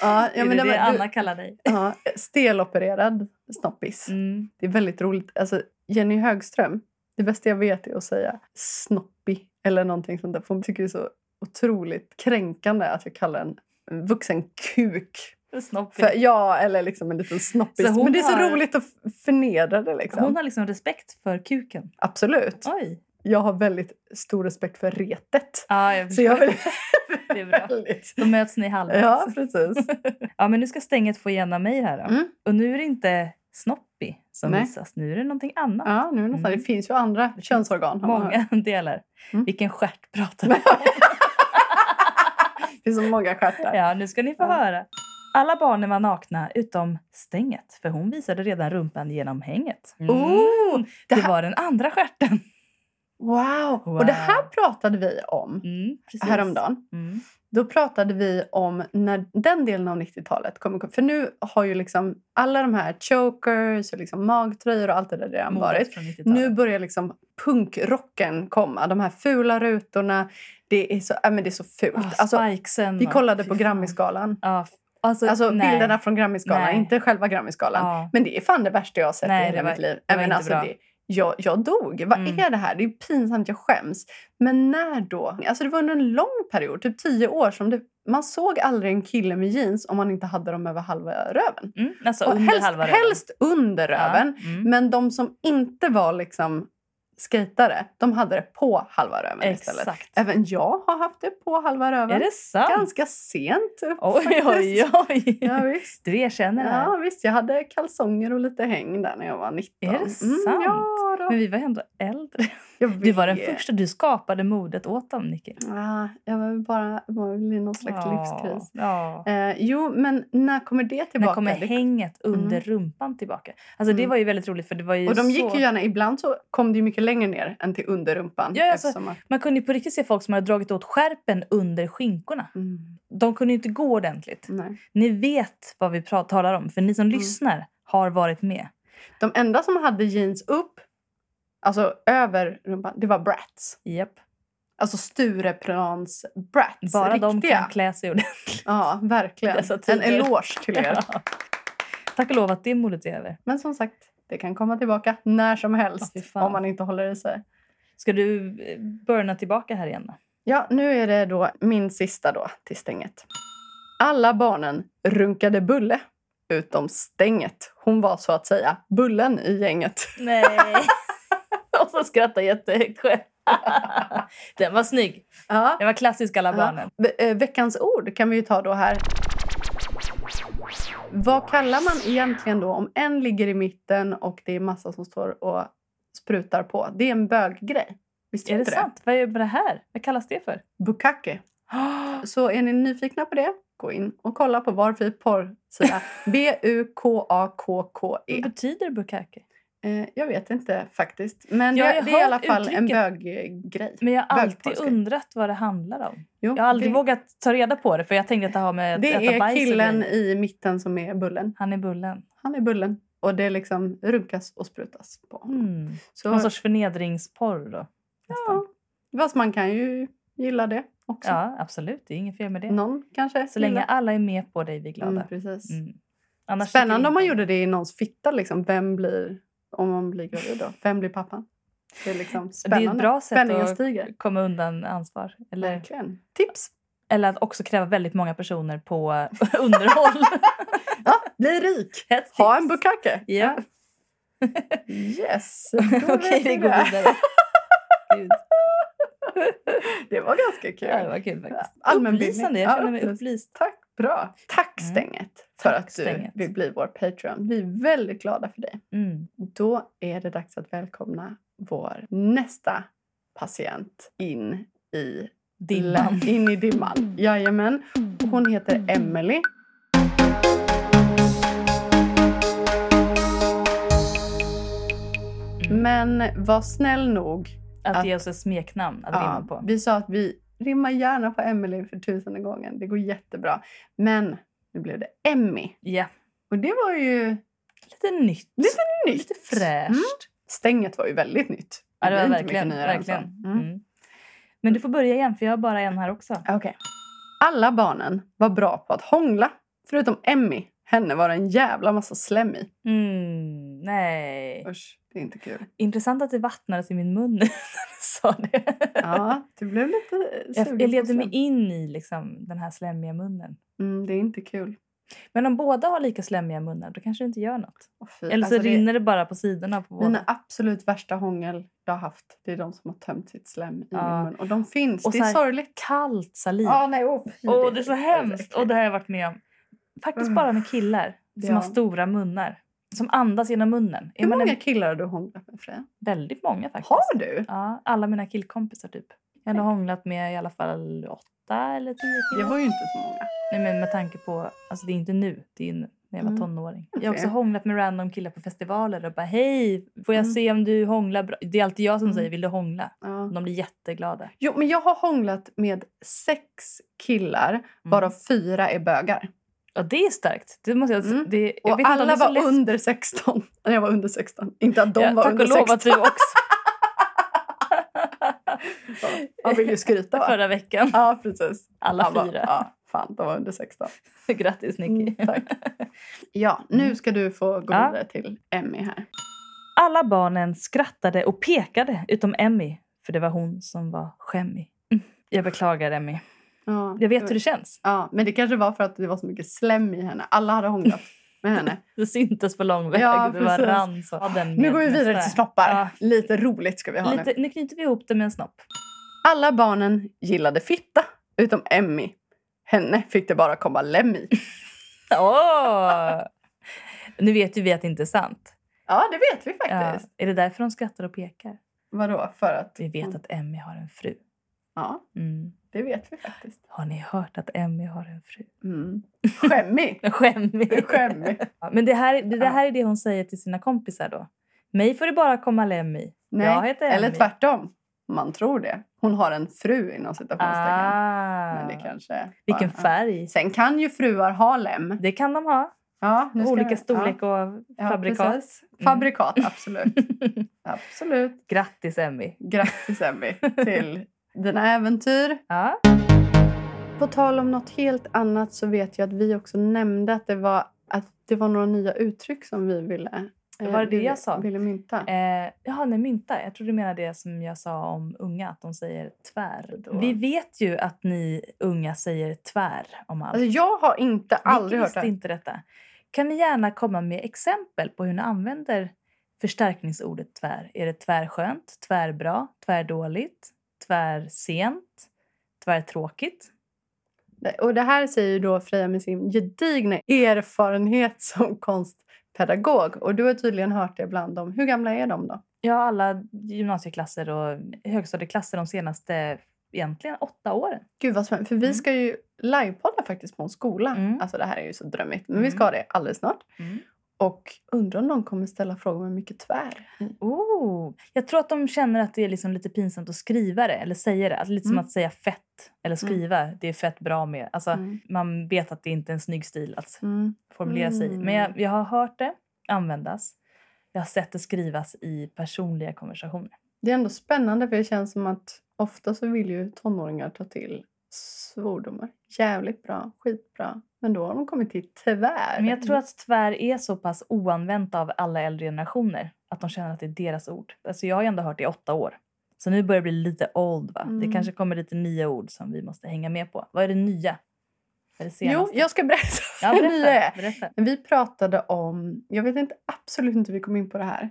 Ja, ja, är men det det var- Anna kallar dig? Ja, stelopererad snoppis. Mm. Det är väldigt roligt. Alltså, Jenny Högström, det bästa jag vet är att säga snoppi eller någonting sånt där. För hon tycker det är så otroligt kränkande att jag kallar en vuxen kuk. Snoppig. För, ja, eller liksom en liten snoppis. Men det är så har- roligt att förnedra det. Liksom. Hon har liksom respekt för kuken. Absolut. Oj. Jag har väldigt stor respekt för retet. Ja, jag Så jag vill... Det är bra. väldigt... Då möts ni halvvägs. Ja, precis. Ja, men nu ska stänget få igen av mig här. Mm. Och nu är det inte Snoppi som Nej. visas. Nu är det någonting annat. Ja, nu nästan. Mm. Det finns ju andra könsorgan. Många delar. Mm. Vilken stjärt pratar vi om? Det finns så många stjärtar. Ja, nu ska ni få Ja. höra. Alla barnen var nakna utom Stänget, för hon visade redan rumpan genom hänget. Mm. Oh, det det var den andra stjärten. Wow. Wow. Och det här pratade vi om Mm, precis. häromdagen. Mm. Då pratade vi om när den delen av 90-talet kommer. För nu har ju liksom alla de här chokers och liksom magtröjor och allt det där redan Modet varit. från 90-talet. Nu börjar liksom punkrocken komma. De här fula rutorna. Det är så, äh, men det är så fult. Ah, alltså, vi kollade på. Grammisgalan. F- alltså, Alltså bilderna från Grammisgalan, inte själva Grammisgalan. Ja. Men det är fan det värsta jag har sett Nej, i hela det var- mitt liv. det Nej, var men inte alltså bra. det, jag, jag dog. Vad Mm. är det här? Det är pinsamt, jag skäms. Men när då? Alltså det var under en lång period, typ tio år, som det, man såg aldrig en kille med jeans om man inte hade dem över halva röven. Mm, alltså under helst, halva röven. helst under röven. Ja, mm. Men de som inte var liksom skejtare, de hade det på halva röven istället. Exakt. Även jag har haft det på halva röven. Är det sant? Ganska sent Oj, oj, oj. Ja, visst. Du erkänner det här. Ja, visst. Jag hade kalsonger och lite häng där när jag var 19. Är det sant? ja, då. Men vi var ändå äldre. Du var den första. Du skapade modet åt dem, Nicky. Ja, jag var bara väl i någon slags livskris. Ja. Eh, jo, men när kommer det tillbaka? När kommer Det- hänget under Mm. rumpan tillbaka? Alltså det Mm. var ju väldigt roligt för det var ju och de gick så... ju gärna, ibland så kom det mycket längre ner än till underrumpan. Ja, alltså- att, Man kunde på riktigt se folk som hade dragit åt skärpen under skinkorna. mm, De kunde ju inte gå ordentligt. nej. Ni vet vad vi talar om, för ni som Mm. lyssnar har varit med. De enda som hade jeans upp, alltså över rumpan, det var brats. Japp. Alltså Stureplans brats. Bara riktiga. de kan klä sig ordentligt. Ja, verkligen. En eloge till er. Tack och lov att det modet är över. Men som sagt, det kan komma tillbaka när som helst Ja, fan. om man inte håller i sig. Ska du eh, burna tillbaka här igen? Ja, nu är det då min sista då till stänget. Alla barnen runkade Bulle utom stänget. Hon var så att säga bullen i gänget. Nej. så skrattar jättehögt själv. Den var snygg. Ja. Den var klassisk alla barnen. Ve- eh, Veckans ord kan vi ju ta då här. Vad kallar man egentligen då om en ligger i mitten och det är massa som står och sprutar på? Det är en böggrej. Visst Är det inte sant? Vad är det här? Vad kallas det för? Bukake. Så är ni nyfikna på det, gå in och kolla på Varför porrsida. B-U-K-A-K-K-E. Vad betyder bukake? Eh, jag vet inte faktiskt. Men Jag jag, det är i alla fall en uttrycket. böggrej. Men jag har alltid undrat vad det handlar om. Jo, Jag har aldrig det, vågat ta reda på det för jag tänkte att det har med Det är killen i mitten som är bullen. Han är bullen. Han är bullen. Och det liksom runkas och sprutas på honom. Mm. Så, Någon sorts förnedringsporr då. nästan. ja, fast man kan ju gilla det också. Ja, absolut. Det är inget fel med det. Någon kanske Så länge alla är med på det är vi glada. Mm, precis. Mm. Spännande om man gjorde det i någons fitta. Liksom. Vem blir, om man blir gravid då? Vem blir pappan? Det är liksom Det spännande. är ett bra sätt att stiger. komma undan ansvar. Eller, Verkligen. Tips! eller att också kräva väldigt många personer på underhåll. Ja, bli rik! Ha en bukake! Ja. Yes! Okej, vi går det. vidare. Det var ganska kul. ja, det var kul faktiskt. Allmänbildning. Upplysande, jag Ja, känner mig upplys- upplyst. Tack, bra. Tack Mm. Stänget för Tack, att du Stänget. vill bli vår Patreon. Vi är väldigt glada för dig. Mm. Då är det dags att välkomna vår nästa patient in i Dimman. In i dimman. Jajamän. Hon heter Emily. Mm. Men var snäll nog. Att, Att- ge oss ett smeknamn att Ja, rimma på. vi sa att vi rimmar gärna på Emily för tusende gången. Det går jättebra. Men nu blev det Emmy. Ja, Och det var ju lite nytt. Lite nytt. Lite fräscht. Mm. Stänget var ju väldigt nytt. Ja, det var inte verkligen. verkligen. Mm. Mm. Men du får börja igen för jag har bara en här också. Okej. Alla barnen var bra på att hångla, förutom Emmy. henne var det en jävla massa slem i. Mm, nej. Usch, det är inte kul. Intressant att det vattnades i min mun sa det. Ja, du blev lite jag, sugen jag på levde mig in i liksom, den här slemmiga munnen. Mm, det är inte kul. Men om båda har lika slemmiga munnar då kanske det inte gör något. Fy. Eller så Alltså, det- rinner det bara på sidorna på Mina båda. absolut värsta hångel jag har haft, det är de som har tömt sitt slem i Ja. min mun. Och de finns, Och det är sorgligt. Kallt saliv. Ja, nej, fy, Åh, det är så hemskt! Och det har jag varit med om. Faktiskt bara med killar som Ja. har stora munnar. Som andas genom munnen. Hur många en... killar har du hånglat med Freja? Väldigt många faktiskt. Har du? Ja, alla mina killkompisar typ. Jag har hånglat med i alla fall åtta eller tio Det killar. var ju inte så många. Nej men med tanke på, alltså det är inte nu, det är när jag var Mm. tonåring. Jag har också hånglat med random killar på festivaler och bara hej, får jag Mm. se om du hånglar bra? Det är alltid jag som Mm. säger vill du hångla? Ja. De blir jätteglada. Jo, men jag har hånglat med sex killar, Mm. varav fyra är bögar. Ja det är starkt. Det måste jag, Mm. det, jag Och alla var lätt- under 16. När jag var under 16. Inte att de Ja, var tack under och lov 16. att du också Jag vill ju skryta va? förra veckan. Ja, precis. Alla Han fyra. Ja, fan, de var under 16. Grattis Nicky. Mm, tack. Ja, nu ska du få gå Ja. vidare till Emmy här. Alla barnen skrattade och pekade utom Emmy, för det var hon som var skämmig. Mm. Jag beklagar Emmy. Ja, Jag vet hur det känns. Ja, men det kanske var för att det var så mycket slem i henne. Alla hade hånglat med henne. Det syntes på lång väg. Ja, det var rann så. Ja, Nu går vi vidare nästa. till snoppar. Ja. Lite roligt ska vi ha nu. Lite, nu knyter vi ihop det med en snopp. Alla barnen gillade fitta, utom Emmy. Henne fick det bara komma lem i. Åh! Nu vet ju vi att det inte är sant. Ja, det vet vi Ja. faktiskt. Är det därför de skrattar och pekar? Vadå? För att... Vi vet att Emmy har en fru. Ja, Mm. Det vet vi faktiskt. Har ni hört att Emmy har en fru? Mm. Skämmig. Skämmig. Skämmig. Ja, Men det här, det, det här är det hon säger till sina kompisar då. Mig får det bara komma lem i. Nej, Jag heter Emmy. eller tvärtom. Man tror det. Hon har en fru inom citationstecken. Ah. Men det kanske... Vilken bara- färg. Sen kan ju fruar ha lem. Det kan de ha. Ja, nu ska Olika vi- storlek och ja, ja, fabrikat. precis. Fabrikat, absolut. absolut. Grattis Emmy. Grattis Emmy till dina äventyr. Ja. På tal om något helt annat så vet jag att vi också nämnde att det var, att det var några nya uttryck som vi ville, eh, Var det det ville, jag sa? ville mynta. Eh, jaha, nej, mynta. Jag tror du menar det som jag sa om unga, att de säger tvär. Då. Vi vet ju att ni unga säger tvär om allt. Alltså, jag har inte aldrig hört det. inte detta. Kan ni gärna komma med exempel på hur ni använder förstärkningsordet tvär? Är det tvärskönt, tvärbra, tvärdåligt, tvärsent, tvärtråkigt? Och det här säger ju då Freja med sin gedigna erfarenhet som konstpedagog. Och du har tydligen hört det bland dem. Hur gamla är de då? Har alla gymnasieklasser och högstadieklasser de senaste egentligen åtta åren. Gud vad spännande. För vi Mm. ska ju livepodda faktiskt på en skola. Mm. Alltså det här är ju så drömmigt. Men vi Mm. ska ha det alldeles snart. Mm. Och undrar om någon kommer ställa frågor med mycket tvär. Oh, jag tror att de känner att det är liksom lite pinsamt att skriva det eller säga det. Alltså lite Mm. som att säga fett eller skriva. Det är fett bra med. Alltså, Mm. Man vet att det inte är en snygg stil att Mm. formulera sig i. Mm. Men jag, jag har hört det användas. Jag har sett det skrivas i personliga konversationer. Det är ändå spännande för det känns som att ofta så vill ju tonåringar ta till svordomar. Jävligt bra, skitbra. Men då har de kommit till tvär. Men jag tror att tvär är så pass oanvänt av alla äldre generationer att de känner att det är deras ord. Alltså jag har ju ändå hört det i åtta år. Så nu börjar det bli lite old va? Mm. Det kanske kommer lite nya ord som vi måste hänga med på. Vad är det nya? Är det Jo, jag ska berätta ja, berätta, berätta. Vi pratade om, jag vet inte absolut inte hur vi kom in på det här,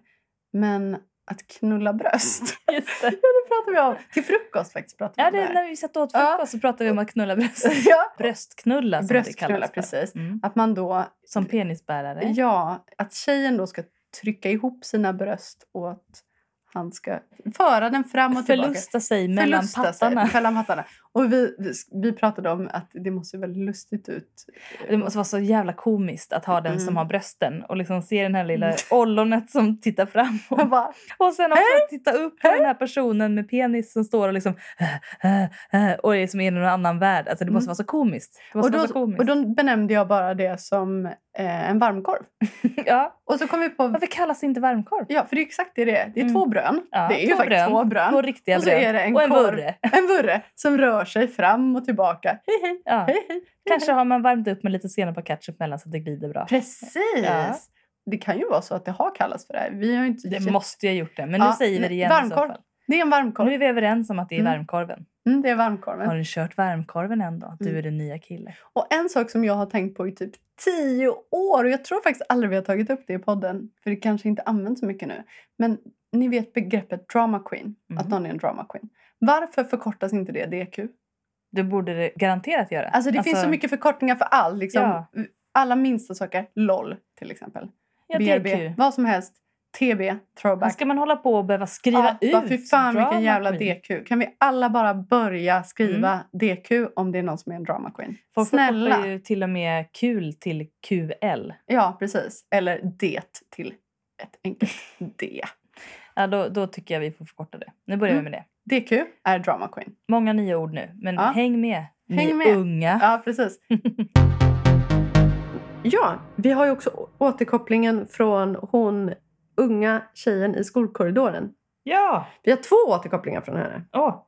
men att knulla bröst. Just det. ja, det pratade vi om. Till frukost faktiskt pratade Ja, det det när vi satt åt Ja. frukost så pratade vi om att knulla bröst. ja. Bröstknulla som Bröstknulla, det kallas precis. Mm. Att man då, Som penisbärare. ja, att tjejen då ska trycka ihop sina bröst och att han ska föra den fram och tillbaka. Förlusta sig mellan Förlusta sig mellan pattarna. Och vi, vi, vi pratade om att det måste se väldigt lustigt ut. Det måste vara så jävla komiskt att ha den Mm. som har brösten och liksom se den här lilla ollonet som tittar Och framåt. bara, Och sen också titta upp på den här personen med penis som står och liksom och är som i någon annan värld. Alltså det måste Mm. vara så komiskt. Och, då, komiskt. och då benämnde jag bara det som eh, en varmkorv. ja. Och så kom vi på... Varför kallas det inte varmkorv? Ja, för det är exakt det det är. Det är Mm. två brön. Ja, det är ju två faktiskt brön. två brön. Två riktiga och så brön. är det en och en korv. vurre. En vurre som rör sig fram och tillbaka. Hej, hej, Ja. hej, hej. Kanske har man värmt upp med lite senap och ketchup mellan så att det glider bra. Precis! Ja. Det kan ju vara så att det har kallats för det här. Vi har inte Det måste jag ha gjort det. Men nu Ja, säger vi det igen varmkorv. Det är en Nu varmkorv. är vi överens om att det är Mm. varmkorven. Mm, det är varmkorven. Har du kört varmkorven då? Du Mm. är den nya kille. Och en sak som jag har tänkt på i typ tio år, och jag tror faktiskt aldrig vi har tagit upp det i podden, för det kanske inte används så mycket nu. Men ni vet begreppet drama queen, att Mhm. någon är en drama queen. Varför förkortas inte det DQ? Det borde det garanterat göra. Alltså det finns så mycket förkortningar för allt. Liksom. Ja. Alla minsta saker. LOL till exempel. ja, BRB. DQ. Vad som helst. TB. Men Throwback. ska man hålla på och behöva skriva Ja, ut? fy fan vilken jävla queen? DQ. Kan vi alla bara börja skriva DQ om det är någon som är en drama queen? Folk Snälla. ju till och med kul till QL. Ja, precis. Eller det till ett enkelt D. Ja, då, då tycker jag vi får förkorta det. Nu börjar Mm. vi med det. DQ är drama queen. Många nya ord nu, men Ja. häng med. Häng ni med. unga. Ja, precis. ja, vi har ju också återkopplingen från hon unga tjejen i skolkorridoren. Ja! Vi har två återkopplingar från henne. Åh,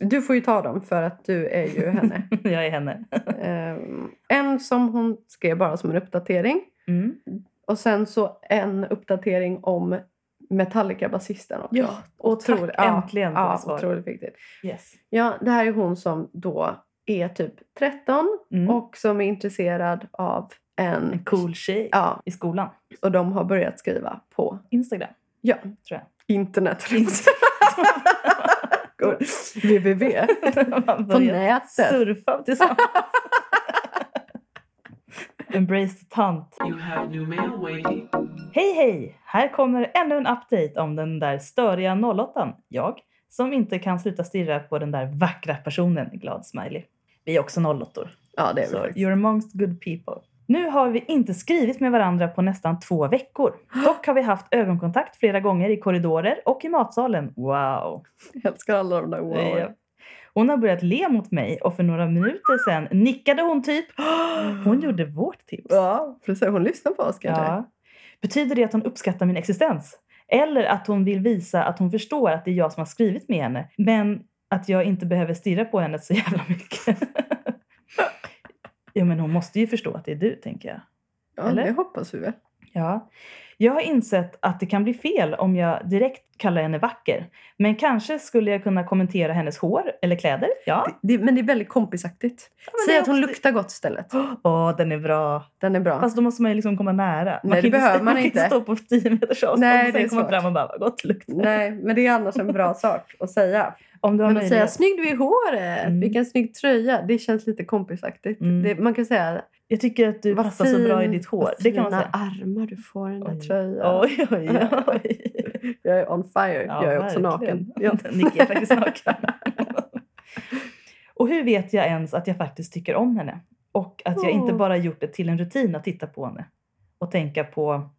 Du får ju ta dem för att du är ju henne. jag är henne. Ehm, en som hon skrev bara som en uppdatering. Mm. Och sen så en uppdatering om Metallica-basisten också. Ja, och tack, äntligen får ja, svar. otroligt viktigt. Yes. Ja, det här är hon som då är typ 13 Mm. och som är intresserad av en... En cool tjej Ja, i skolan. och de har börjat skriva på Instagram, ja, tror jag. internet. Går- www. På nätet. Surfa tillsammans. Embrace the tant. You have new mail waiting. Hej hej! Här kommer ännu en update om den där störiga 08 Jag, som inte kan sluta stirra på den där vackra personen. Glad smiley. Vi är också 08 Ja, det är vi Så faktiskt. you're amongst good people. Nu har vi inte skrivit med varandra på nästan två veckor. Dock har vi haft ögonkontakt flera gånger i korridorer och i matsalen. Wow! Jag älskar alla de där wow. Ja. Hon har börjat le mot mig och för några minuter sedan nickade hon typ. Hon gjorde vårt tips. Ja, precis. Hon lyssnar på oss kanske. Ja. Betyder det att hon uppskattar min existens? Eller att hon vill visa att hon förstår att det är jag som har skrivit med henne, men att jag inte behöver stirra på henne så jävla mycket? ja, men hon måste ju förstå att det är du, tänker jag. Ja, Eller? det hoppas vi väl. Ja. Jag har insett att det kan bli fel om jag direkt kallar henne vacker. Men kanske skulle jag kunna kommentera hennes hår eller kläder. Ja. Det, det, men det är väldigt kompisaktigt. men Säg att hon luktar gott istället. Åh, den är bra. Den är bra. Fast då måste man ju liksom komma nära. Nej, det behöver man kan inte. stå på 10 meters avstånd Nej, och sen komma svårt. fram och bara vad gott luktar. Nej, men det är annars en bra sak att säga. Om du har Men att säga snygg du är i håret, Mm. vilken snygg tröja, det känns lite kompisaktigt. Mm. Det, man kan säga Jag tycker att du vad passar så bra i fin- ditt hår. Det kan man säga. armar du får i den där Oj. tröjan. Oj, oj, oj. Jag är on fire. Ja, jag är också verkligen. naken. Nicky är faktiskt naken. och hur vet jag ens att jag faktiskt tycker om henne? Och att jag inte bara gjort det till en rutin att titta på henne. Och tänka på...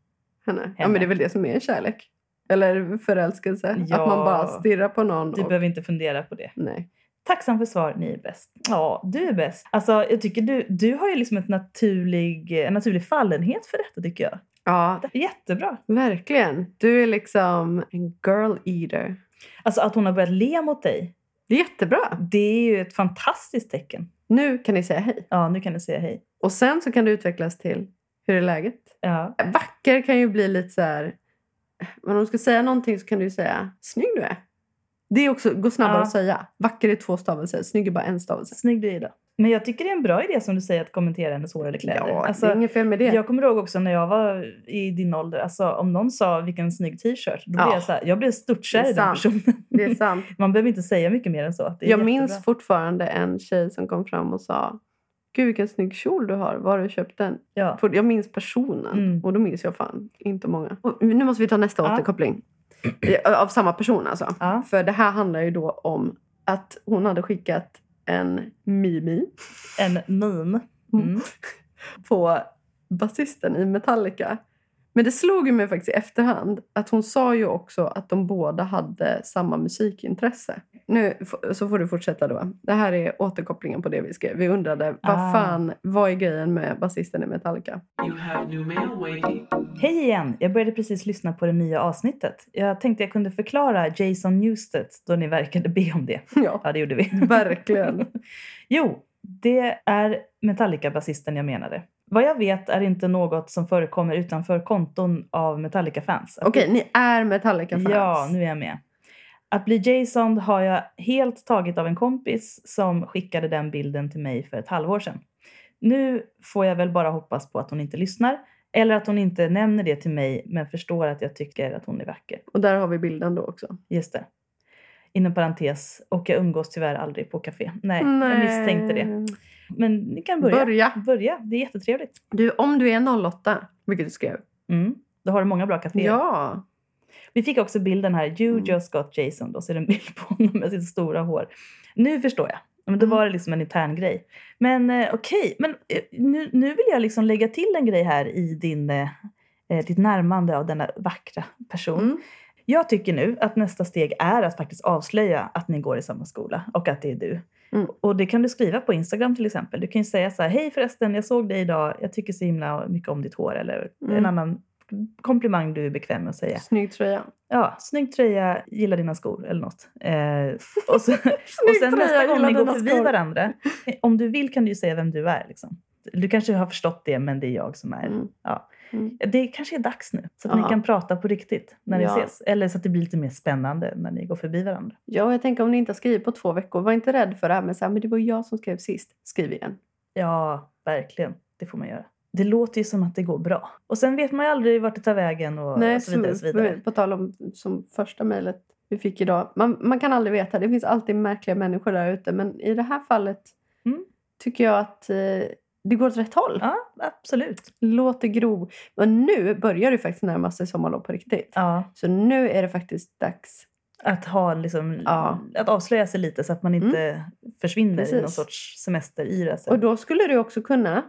Henne. Ja, men det är väl det som är kärlek. Eller förälskelse. Ja. Att man bara stirrar på någon. Du och... behöver inte fundera på det. Nej. Tacksam för svar, ni är bäst. Ja, du är bäst. Alltså, jag tycker du, du har ju liksom ett naturlig, en naturlig fallenhet för detta tycker jag. Ja, Det är jättebra. verkligen. Du är liksom en girl eater. Alltså att hon har börjat le mot dig, Det är jättebra. det är ju ett fantastiskt tecken. Nu kan ni säga hej. Ja, nu kan du säga hej. Och sen så kan det utvecklas till hur är läget? Ja, Vacker kan ju bli lite så här... Men om du ska säga någonting så kan du ju säga snygg du är. Det är också, går snabbare Ja. att säga. Vacker är två stavelser, snygg är bara en stavelse. snygg du är idag. Men jag tycker det är en bra idé som du säger att kommentera hennes hår eller kläder. Ja, alltså, det är inget fel med det. Jag kommer ihåg också när jag var i din ålder, alltså, om någon sa vilken snygg t-shirt, då blev Ja. jag så här, jag blev störtkär Det är i den personen. Det är sant. Man behöver inte säga mycket mer än så. Det Jag jättebra. minns fortfarande en tjej som kom fram och sa Gud vilken snygg kjol du har, var har du köpt den? Ja. För Jag minns personen Mm. och då minns jag fan inte många. Och nu måste vi ta nästa Ja. återkoppling. Av samma person alltså. Ja. För det här handlar ju då om att hon hade skickat en Mimi En meme. Mm. på basisten i Metallica. Men det slog ju mig faktiskt i efterhand att hon sa ju också att de båda hade samma musikintresse. Nu så får du fortsätta då. Det här är återkopplingen på det vi skrev. Vi undrade vad Ah. fan, vad är grejen med basisten i Metallica? You have new mail waiting. Hej igen! Jag började precis lyssna på det nya avsnittet. Jag tänkte jag kunde förklara Jason Newsted då ni verkade be om det. Ja, Ja, det gjorde vi. verkligen. Jo, det är Metallica-basisten jag menade. Vad jag vet är inte något som förekommer utanför konton av Metallica-fans. Okej, ni är Metallica-fans. Ja, nu är jag med. Att bli Jason har jag helt tagit av en kompis som skickade den bilden till mig för ett halvår sedan. Nu får jag väl bara hoppas på att hon inte lyssnar eller att hon inte nämner det till mig men förstår att jag tycker att hon är vacker. Och där har vi bilden då också. Just det. Inom parentes, och jag umgås tyvärr aldrig på café. Nej, jag misstänkte det. Men ni kan börja. Börja. Börja, det är jättetrevligt. Du, om du är 08, vilket du skrev. Mm. Då har du många bra kaféer. Ja. Vi fick också bilden här. You Mm. just got Jason. Då ser det en bild på honom med sitt stora hår. Nu förstår jag. Men då Mm. var det liksom en intern grej. Men eh, okej, men eh, nu, nu vill jag liksom lägga till en grej här i din, eh, eh, ditt närmande av denna vackra person. Mm. Jag tycker nu att nästa steg är att faktiskt avslöja att ni går i samma skola och att det är du. Mm. Och det kan du skriva på Instagram till exempel. Du kan ju säga så här, hej förresten, jag såg dig idag, jag tycker så himla mycket om ditt hår. Eller Mm. en annan komplimang du är bekväm med att säga. Snygg tröja. Ja, snygg tröja, gillar dina skor eller något. Eh, och, så, och sen nästa gång ni går förbi skor. varandra, eh, om du vill kan du ju säga vem du är. Liksom. Du kanske har förstått det, men det är jag som är. Mm. Ja. Mm. Det kanske är dags nu, så att ni Ja. kan prata på riktigt när ni Ja. ses. Eller så att det blir lite mer spännande när ni går förbi varandra. Ja, och jag tänker om ni inte har skrivit på två veckor, var inte rädd för det här med så här, men det var jag som skrev sist. Skriv igen. Ja, verkligen. Det får man göra. Det låter ju som att det går bra. Och sen vet man ju aldrig vart det tar vägen och, Nej, och så vidare. Så vidare. På tal om som första mejlet vi fick idag. Man, man kan aldrig veta. Det finns alltid märkliga människor där ute. Men i det här fallet Mm. tycker jag att eh, det går åt rätt håll. Ja, absolut. Låt det gro. Men nu börjar det faktiskt närma sig sommarlov på riktigt. Ja, Så nu är det faktiskt dags. att, ha liksom, Ja. att avslöja sig lite så att man inte försvinner i Precis. någon sorts semesteryra. Och då skulle du också kunna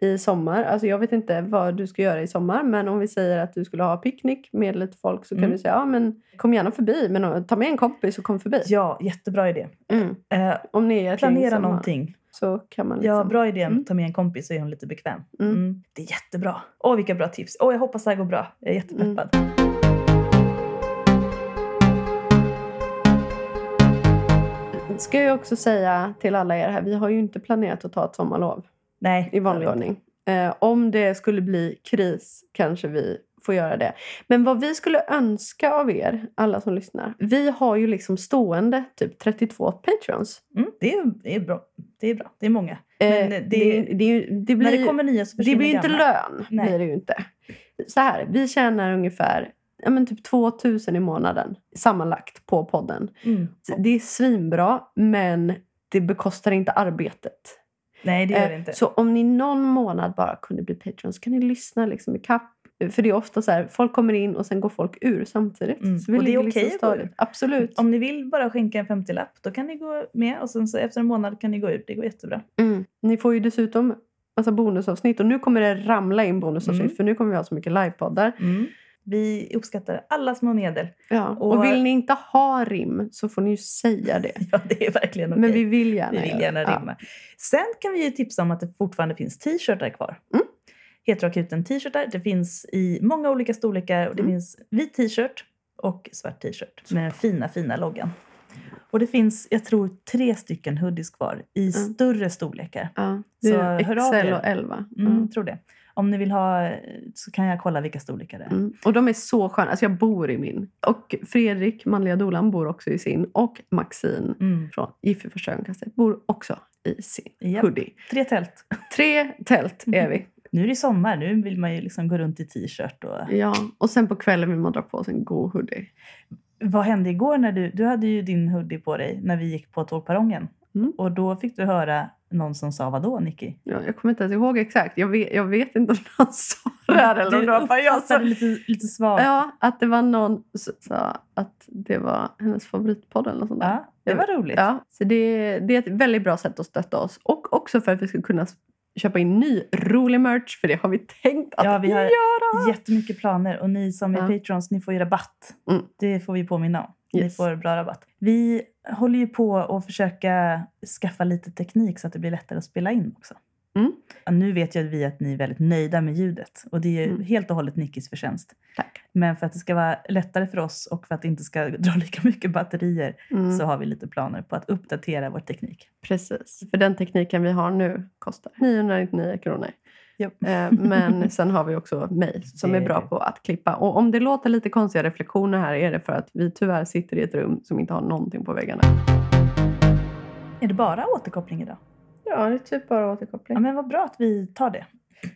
i sommar, alltså jag vet inte vad du ska göra i sommar, men om vi säger att du skulle ha picknick med lite folk så kan Mm. du säga ja men kom gärna förbi, men ta med en kompis och kom förbi. Ja, jättebra idé. Mm. Eh, Om ni är planera någonting. Så kan man liksom... Ja, bra idé. Mm. Ta med en kompis så är hon lite bekväm. Mm. Mm. Det är jättebra. Åh, vilka bra tips. Åh, jag hoppas det här går bra. Jag är jättepeppad. Ska jag också säga till alla er här, vi har ju inte planerat att ta ett sommarlov Nej, i vanlig ordning. Eh, om det skulle bli kris kanske vi får göra det. Men vad vi skulle önska av er, alla som lyssnar. Vi har ju liksom stående typ 32 patrons. Mm, det, är, det är bra. Det är bra. Det är många. Eh, Men det, det- det, det, det blir, När det kommer nya så det blir ju inte lön. Nej. Blir det ju inte. Så här, vi tjänar ungefär ja, men typ 2000 i månaden sammanlagt på podden. Mm. Det är svinbra, men det bekostar inte arbetet. Nej, det gör det Eh, inte. Så om ni någon månad bara kunde bli Patreon så kan ni lyssna liksom i kapp. För det är ofta så här, folk kommer in och sen går folk ur samtidigt. Mm. Så vi Och det är okej stadigt. Absolut. Om ni vill bara skänka en 50-lapp, då kan ni gå med och sen så efter en månad kan ni gå ut. Det går jättebra. Mm. Ni får ju dessutom massa bonusavsnitt och nu kommer det ramla in bonusavsnitt Mm. för nu kommer vi ha så mycket livepoddar. Mm. Vi uppskattar alla små medel. Ja. Och, Och- vill ni inte ha rim så får ni ju säga det. Ja, det är verkligen okej. Men vi vill gärna Vi vill gärna det. Ja. rimma. Sen kan vi ju tipsa om att det fortfarande finns t-shirtar kvar. Mm. Heteroakuten t-shirtar. Det finns i många olika storlekar. Och det Mm. finns vit t-shirt och svart t-shirt med den fina, fina loggan. Och det finns, jag tror, tre stycken hoodies kvar i Mm. större storlekar. Ja. Det Så är av XL och 11. Mm, Ja. tror det. Om ni vill ha så kan jag kolla vilka storlekar det är. Mm. Och de är så sköna. Alltså jag bor i min. Och Fredrik, manliga dolan, bor också i sin. Och Maxine Mm. från vid första bor också i sin Japp. hoodie. Tre tält. Tre tält är vi. Nu är det sommar. Nu vill man ju liksom gå runt i t-shirt. Och... Ja, och sen på kvällen vill man dra på sig en god hoodie. Vad hände igår när du, du hade ju din hoodie på dig när vi gick på tågperrongen. Mm. Och då fick du höra någon som sa vadå Nicky? Ja, jag kommer inte ens ihåg exakt. Jag vet, jag vet inte om någon sa det här eller om Du det bara jag som... lite, lite svagt. Ja, att det var någon som sa att det var hennes favoritpodd eller något sånt där. Ja, det var roligt. Ja, så det, det är ett väldigt bra sätt att stötta oss. Och också för att vi ska kunna köpa in ny rolig merch, för det har vi tänkt att Ja, vi har göra. jättemycket planer och ni som är Ja. patrons, ni får ju rabatt. Mm. Det får vi påminna om. Ni Yes. får bra rabatt. Vi håller ju på att försöka skaffa lite teknik så att det blir lättare att spela in också. Mm. Nu vet ju vi att ni är väldigt nöjda med ljudet och det är Mm. helt och hållet Nickis förtjänst. Tack. Men för att det ska vara lättare för oss och för att det inte ska dra lika mycket batterier Mm, så har vi lite planer på att uppdatera vår teknik. Precis, för den tekniken vi har nu kostar 999 kronor. Japp. Eh, Men sen har vi också mig som är bra på att klippa. Och om det låter lite konstiga reflektioner här är det för att vi tyvärr sitter i ett rum som inte har någonting på väggarna. Är det bara återkoppling idag? Ja, det är typ bara återkoppling. Ja, men vad bra att vi tar det.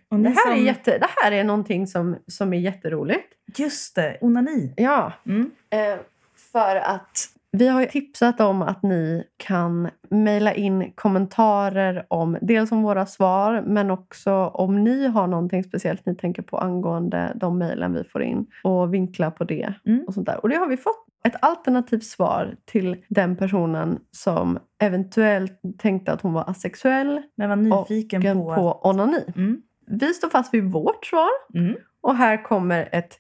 Och Det här, är som- jätte, det här är någonting som, som är jätteroligt. Just det, onani. Ja, Mm. eh, för att vi har tipsat om att ni kan mejla in kommentarer om dels om våra svar men också om ni har någonting speciellt ni tänker på angående de mejlen vi får in och vinkla på det. Mm. Och sånt där. Och det har vi fått. Ett alternativt svar till den personen som eventuellt tänkte att hon var asexuell Men var nyfiken och på... på onani. Mm. Vi står fast vid vårt svar Mm. och här kommer ett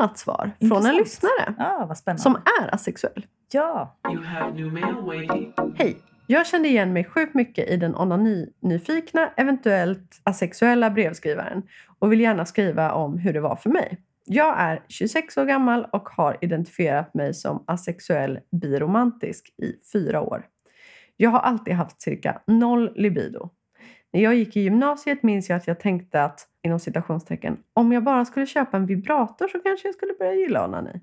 annat svar från en Intressant. lyssnare spännande. som är asexuell. Ja. You have new mail. Hej! Jag kände igen mig sjukt mycket i den onani-nyfikna, eventuellt asexuella brevskrivaren och vill gärna skriva om hur det var för mig. Jag är 26 år gammal och har identifierat mig som asexuell biromantisk i fyra år. Jag har alltid haft cirka noll libido. När jag gick i gymnasiet minns jag att jag tänkte att, inom citationstecken, om jag bara skulle köpa en vibrator så kanske jag skulle börja gilla onani.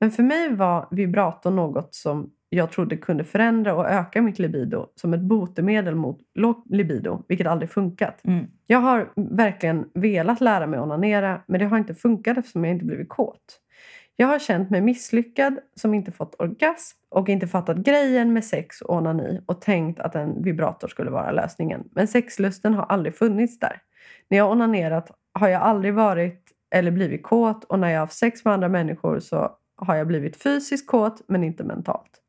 Men för mig var vibrator något som jag trodde kunde förändra och öka mitt libido som ett botemedel mot låg libido, vilket aldrig funkat. Mm. Jag har verkligen velat lära mig onanera, men det har inte funkat eftersom jag inte blivit kåt. Jag har känt mig misslyckad, som inte fått orgasm och inte fattat grejen med sex och onani och tänkt att en vibrator skulle vara lösningen. Men sexlusten har aldrig funnits där. När jag har onanerat har jag aldrig varit eller blivit kåt och när jag har haft sex med andra människor så har jag blivit fysiskt kåt men inte mentalt.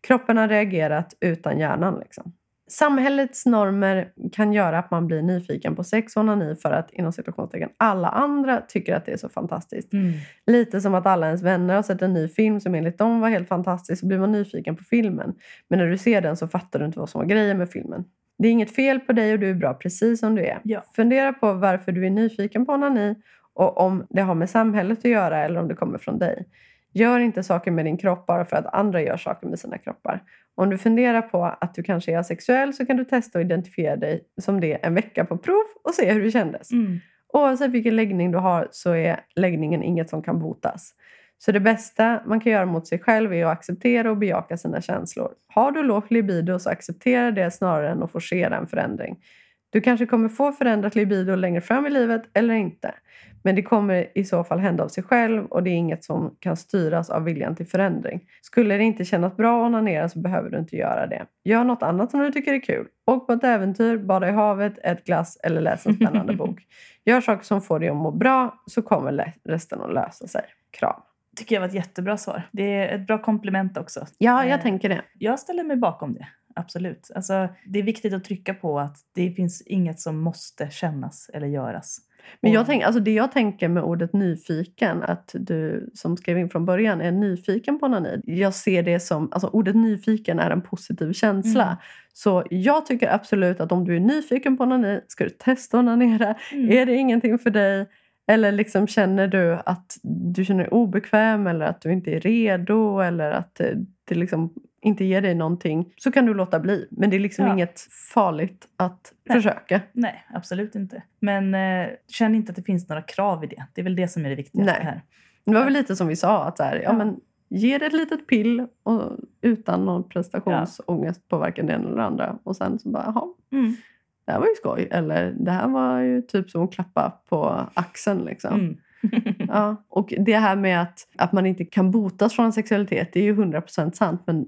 Kroppen har reagerat utan hjärnan. Liksom. Samhällets normer kan göra att man blir nyfiken på sex och onani för att inom situationstecken alla andra tycker att det är så fantastiskt. Mm. Lite som att alla ens vänner har sett en ny film som enligt dem var helt fantastisk så blir man nyfiken på filmen. Men när du ser den så fattar du inte vad som var grejen med filmen. Det är inget fel på dig och du är bra precis som du är. Ja. Fundera på varför du är nyfiken på onani och om det har med samhället att göra eller om det kommer från dig. Gör inte saker med din kropp bara för att andra gör saker med sina kroppar. Om du funderar på att du kanske är asexuell så kan du testa att identifiera dig som det en vecka på prov och se hur det kändes. Mm. Oavsett vilken läggning du har så är läggningen inget som kan botas. Så det bästa man kan göra mot sig själv är att acceptera och bejaka sina känslor. Har du lågt libido så acceptera det snarare än att forcera en förändring. Du kanske kommer få förändrat libido längre fram i livet eller inte. Men det kommer i så fall hända av sig själv och det är inget som kan styras av viljan till förändring. Skulle det inte kännas bra att onanera så behöver du inte göra det. Gör något annat som du tycker är kul. Åk på ett äventyr, bada i havet, ät glass eller läs en spännande bok. Gör saker som får dig att må bra så kommer resten att lösa sig. Kram. tycker jag var ett jättebra svar. Det är ett bra komplement också. Ja, jag Eh, tänker det. Jag ställer mig bakom det. Absolut. Alltså, det är viktigt att trycka på att det finns inget som måste kännas eller göras. Men jag tänk, alltså det jag tänker med ordet nyfiken, att du som skrev in från början är nyfiken på onani. Jag ser det som, alltså ordet nyfiken är en positiv känsla. Mm. Så jag tycker absolut att om du är nyfiken på onani, ska du testa onanera. Mm. Är det ingenting för dig? Eller liksom känner du att du känner dig obekväm eller att du inte är redo eller att eh, det liksom inte ger dig någonting så kan du låta bli. Men det är liksom Ja. inget farligt att Nej. försöka. Nej, absolut inte. Men eh, känn inte att det finns några krav i det. Det är väl det som är det viktigaste Nej. här. Det var väl lite som vi sa, att så här, ja. Ja. men, ge det ett litet pill och, utan någon prestationsångest på varken det ena eller det andra. Och sen så bara, jaha, Mm. det här var ju skoj. Eller det här var ju typ som att klappa på axeln. Liksom. Mm. Ja. Och det här med att, att man inte kan botas från sexualitet, det är ju 100% sant. Men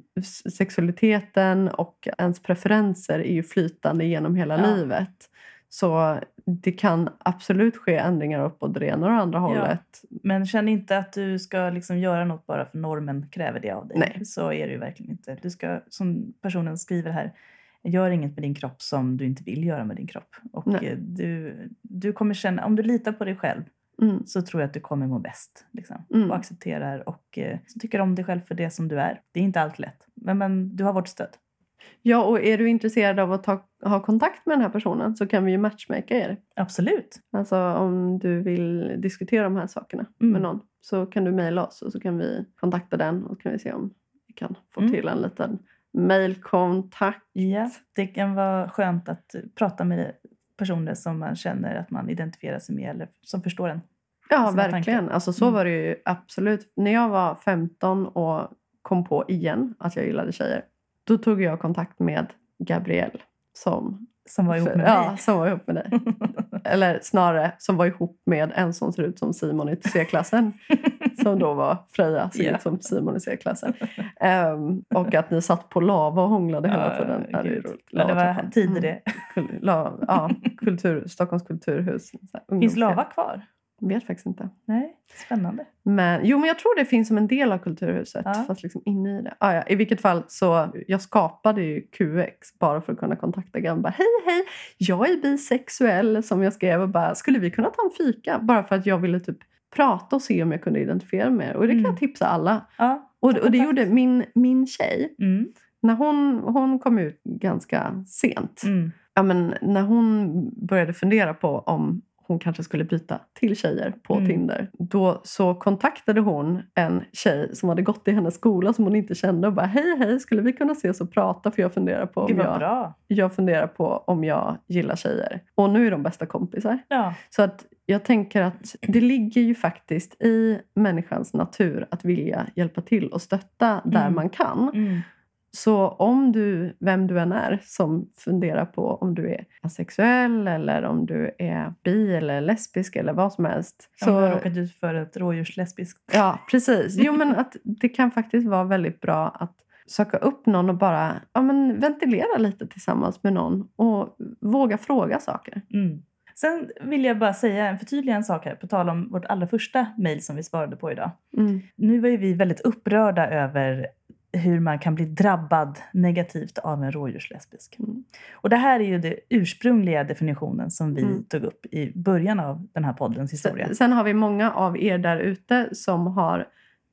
sexualiteten och ens preferenser är ju flytande genom hela Ja. livet. Så det kan absolut ske ändringar åt både det ena och det andra hållet. Men känn inte att du ska liksom göra något bara för normen kräver det av dig. Nej. Så är det ju verkligen inte. Du ska, som personen skriver här, Gör inget med din kropp som du inte vill göra med din kropp. Och Nej. du, du kommer känna, om du litar på dig själv Mm. så tror jag att du kommer må bäst. Liksom. Mm. Och accepterar och eh, tycker om dig själv för det som du är. Det är inte allt lätt. Men, men du har vårt stöd. Ja, och är du intresserad av att ta, ha kontakt med den här personen så kan vi ju matchmaka er. Absolut. Alltså om du vill diskutera de här sakerna Mm. med någon så kan du mejla oss och så kan vi kontakta den och kan vi se om vi kan få Mm. till en liten mejlkontakt. Ja, det kan vara skönt att prata med personer som man känner att man identifierar sig med eller som förstår en. Ja, verkligen. tankar. Alltså, så Mm. var det ju absolut. När jag var 15 och kom på igen att jag gillade tjejer då tog jag kontakt med Gabrielle som, Som var ihop med ja, mig. som var ihop med dig. Eller snarare som var ihop med en som ser ut som Simon i C-klassen. som då var Freja, ser Ja. ut som Simon i C-klassen. Ehm, och att ni satt på lava och hånglade hela tiden. Ja, det. Ja, var Lavatrappan. tider det. Mm. Kul- la- ja, kultur, Stockholms kulturhus. Finns lava kvar? Vet faktiskt inte. Nej, spännande. Men, jo, men jag tror det finns som en del av Kulturhuset. Ja. Fast liksom inne i det. Ah, ja, I vilket fall så jag skapade ju QX bara för att kunna kontakta grabbar. Hej, hej! Jag är bisexuell som jag skrev och bara, skulle vi kunna ta en fika? Bara för att jag ville typ prata och se om jag kunde identifiera mig. Och det kan Mm. jag tipsa alla. Ja, Och, och det gjorde min, min tjej. Mm, När hon, hon kom ut ganska sent. mm, Ja, men när hon började fundera på om hon kanske skulle byta till tjejer på Mm. Tinder. Då så kontaktade hon en tjej som hade gått i hennes skola som hon inte kände och bara hej hej skulle vi kunna ses och prata för jag funderar på om jag, bra. jag funderar på om jag gillar tjejer. Och nu är de bästa kompisar. Ja, Så att jag tänker att det ligger ju faktiskt i människans natur att vilja hjälpa till och stötta där Mm. man kan. mm, Så om du, vem du än är, som funderar på om du är asexuell eller om du är bi eller lesbisk eller vad som helst. så... Jag har Så, råkat ut för ett rådjurslesbiskt. ja, precis. Jo, men att det kan faktiskt vara väldigt bra att söka upp någon och bara ja, men ventilera lite tillsammans med någon och våga fråga saker. Mm. Sen vill jag bara säga, förtydliga en sak här på tal om vårt allra första mejl som vi svarade på idag. Mm. Nu var ju vi väldigt upprörda över hur man kan bli drabbad negativt av en rådjurslesbisk. Mm. Och det här är ju den ursprungliga definitionen som vi Mm. tog upp i början av den här poddens historia. Sen, sen har vi många av er där ute som har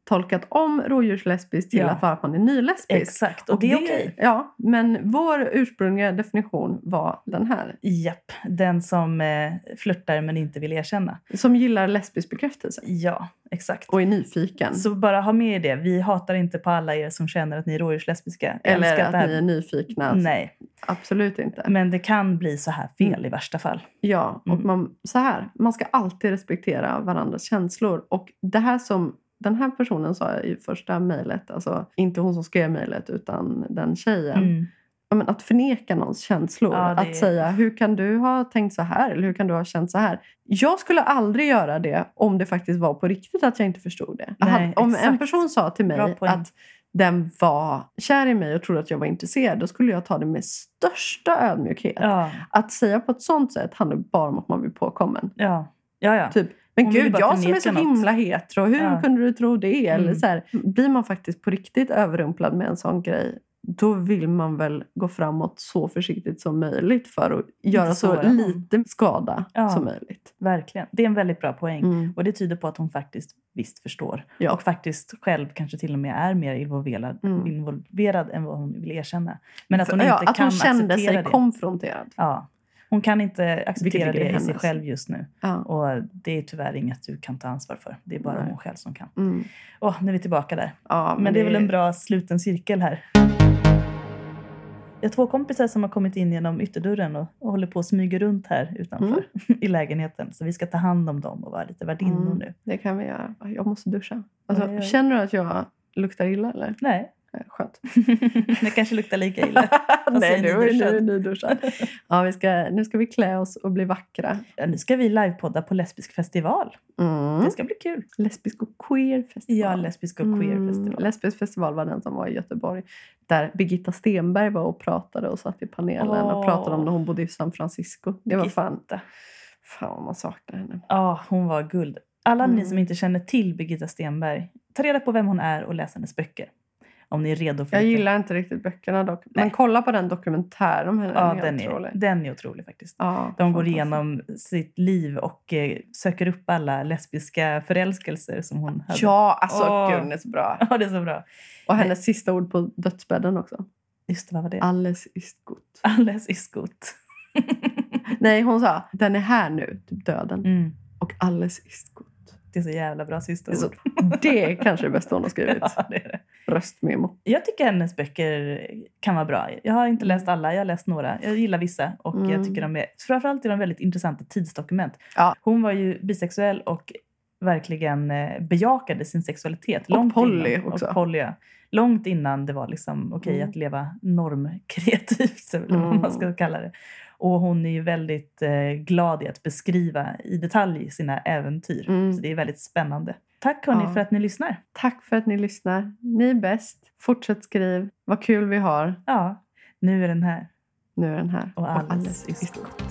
tolkat om rådjurslesbisk till Ja. att vara att man är nylesbisk. Exakt, och, det är okej. Ja, men vår ursprungliga definition var den här. Japp, den som eh, flörtar men inte vill erkänna. Som gillar lesbisk bekräftelse Ja, exakt. och är nyfiken. Så bara ha med er det. Vi hatar inte på alla er som känner att ni är rådjurslesbiska. Eller att här- ni är nyfikna. Nej, Absolut inte. men det kan bli så här fel Mm. i värsta fall. Ja, och Mm. man, så här. Man ska alltid respektera varandras känslor. Och det här som den här personen sa i första mejlet, alltså inte hon som skrev mejlet utan den tjejen. Mm. Ja, men att förneka någons känslor. Ja, Att är- säga, hur kan du ha tänkt så här? Eller hur kan du ha känt så här? Jag skulle aldrig göra det om det faktiskt var på riktigt att jag inte förstod det. Nej, Hade- om en exakt. person sa till mig att den var kär i mig och trodde att jag var intresserad, då skulle jag ta det med största ödmjukhet. Ja, Att säga på ett sånt sätt handlar bara om att man blir påkommen. ja, ja. ja. Typ, men gud, jag som är så något. himla hetero, hur Ja. kunde du tro det? Eller Mm. så här, blir man faktiskt på riktigt överrumplad med en sån grej, då vill man väl gå framåt så försiktigt som möjligt för att göra så någon. lite skada Ja. som möjligt. Verkligen. Det är en väldigt bra poäng. Mm. Och det tyder på att hon faktiskt visst förstår. Ja. Och faktiskt själv kanske till och med är mer involverad, Mm. involverad än vad hon vill erkänna. Men att hon För- inte ja, att kan hon kände acceptera sig det. konfronterad. Ja. Hon kan inte acceptera det i sig själv just nu. Ja. Och det är tyvärr inget du kan ta ansvar för. Det är bara Nej. hon själv som kan. Mm. Åh, nu är vi tillbaka där. Ja, Men, det är väl en bra sluten cirkel här. Jag har två kompisar som har kommit in genom ytterdörren och, och håller på att smyga runt här utanför i lägenheten. Så vi ska ta hand om dem och vara lite värdinnor Mm. nu. Det kan vi göra. Jag måste duscha. Alltså, Oj, oj. Känner du att jag luktar illa eller? Nej, Skönt. det kanske luktar lika illa. Nej, du är är nyduschad. nu. Ja, vi ska, nu ska vi klä oss och bli vackra. Ja, nu ska vi livepodda på lesbisk festival. Mm. Det ska bli kul. Lesbisk och queer festival. Ja, lesbisk och queer Mm, festival. Lesbisk festival var den som var i Göteborg. Där Birgitta Stenberg var och pratade och satt i panelen och Åh. pratade om när hon bodde i San Francisco. Det var fan, fan vad man saknar henne. Ja, hon var guld. Alla ni Mm. som inte känner till Birgitta Stenberg, ta reda på vem hon är och läs hennes böcker. Om ni är redo för Jag lite- gillar inte riktigt böckerna dock. Men Nej. kolla på den dokumentären om henne. Ja, den är den helt är, otrolig. den är otrolig faktiskt. Ja, De går igenom sitt liv och eh, söker upp alla lesbiska förälskelser som hon hade. Ja, alltså Åh. gud den är så bra. Ja, det är så bra. Och hennes sista ord på dödsbädden också. Just det, vad var det? Alles ist gut. Alles ist gut. Nej, hon sa den är här nu, typ döden. Mm. Och alles ist gut. Det är så jävla bra sista Det ord. det är kanske det bästa hon har skrivit. Ja, det det. Röstmemo. Jag tycker hennes böcker kan vara bra. Jag har inte läst alla, jag har läst några. Jag gillar vissa och Mm. jag tycker de är, framförallt är de väldigt intressanta tidsdokument. Ja. Hon var ju bisexuell och verkligen eh, bejakade sin sexualitet. Och poly innan, också. Och poly, ja. Långt innan det var liksom okej Mm. att leva normkreativt, eller vad man Mm. ska kalla det. Och hon är ju väldigt eh, glad i att beskriva i detalj sina äventyr. Mm. Så det är väldigt spännande. Tack hörni Ja. för att ni lyssnar. Tack för att ni lyssnar. Ni är bäst. Fortsätt skriv. Vad kul vi har. Ja, nu är den här. Nu är den här. Och alles ist gut.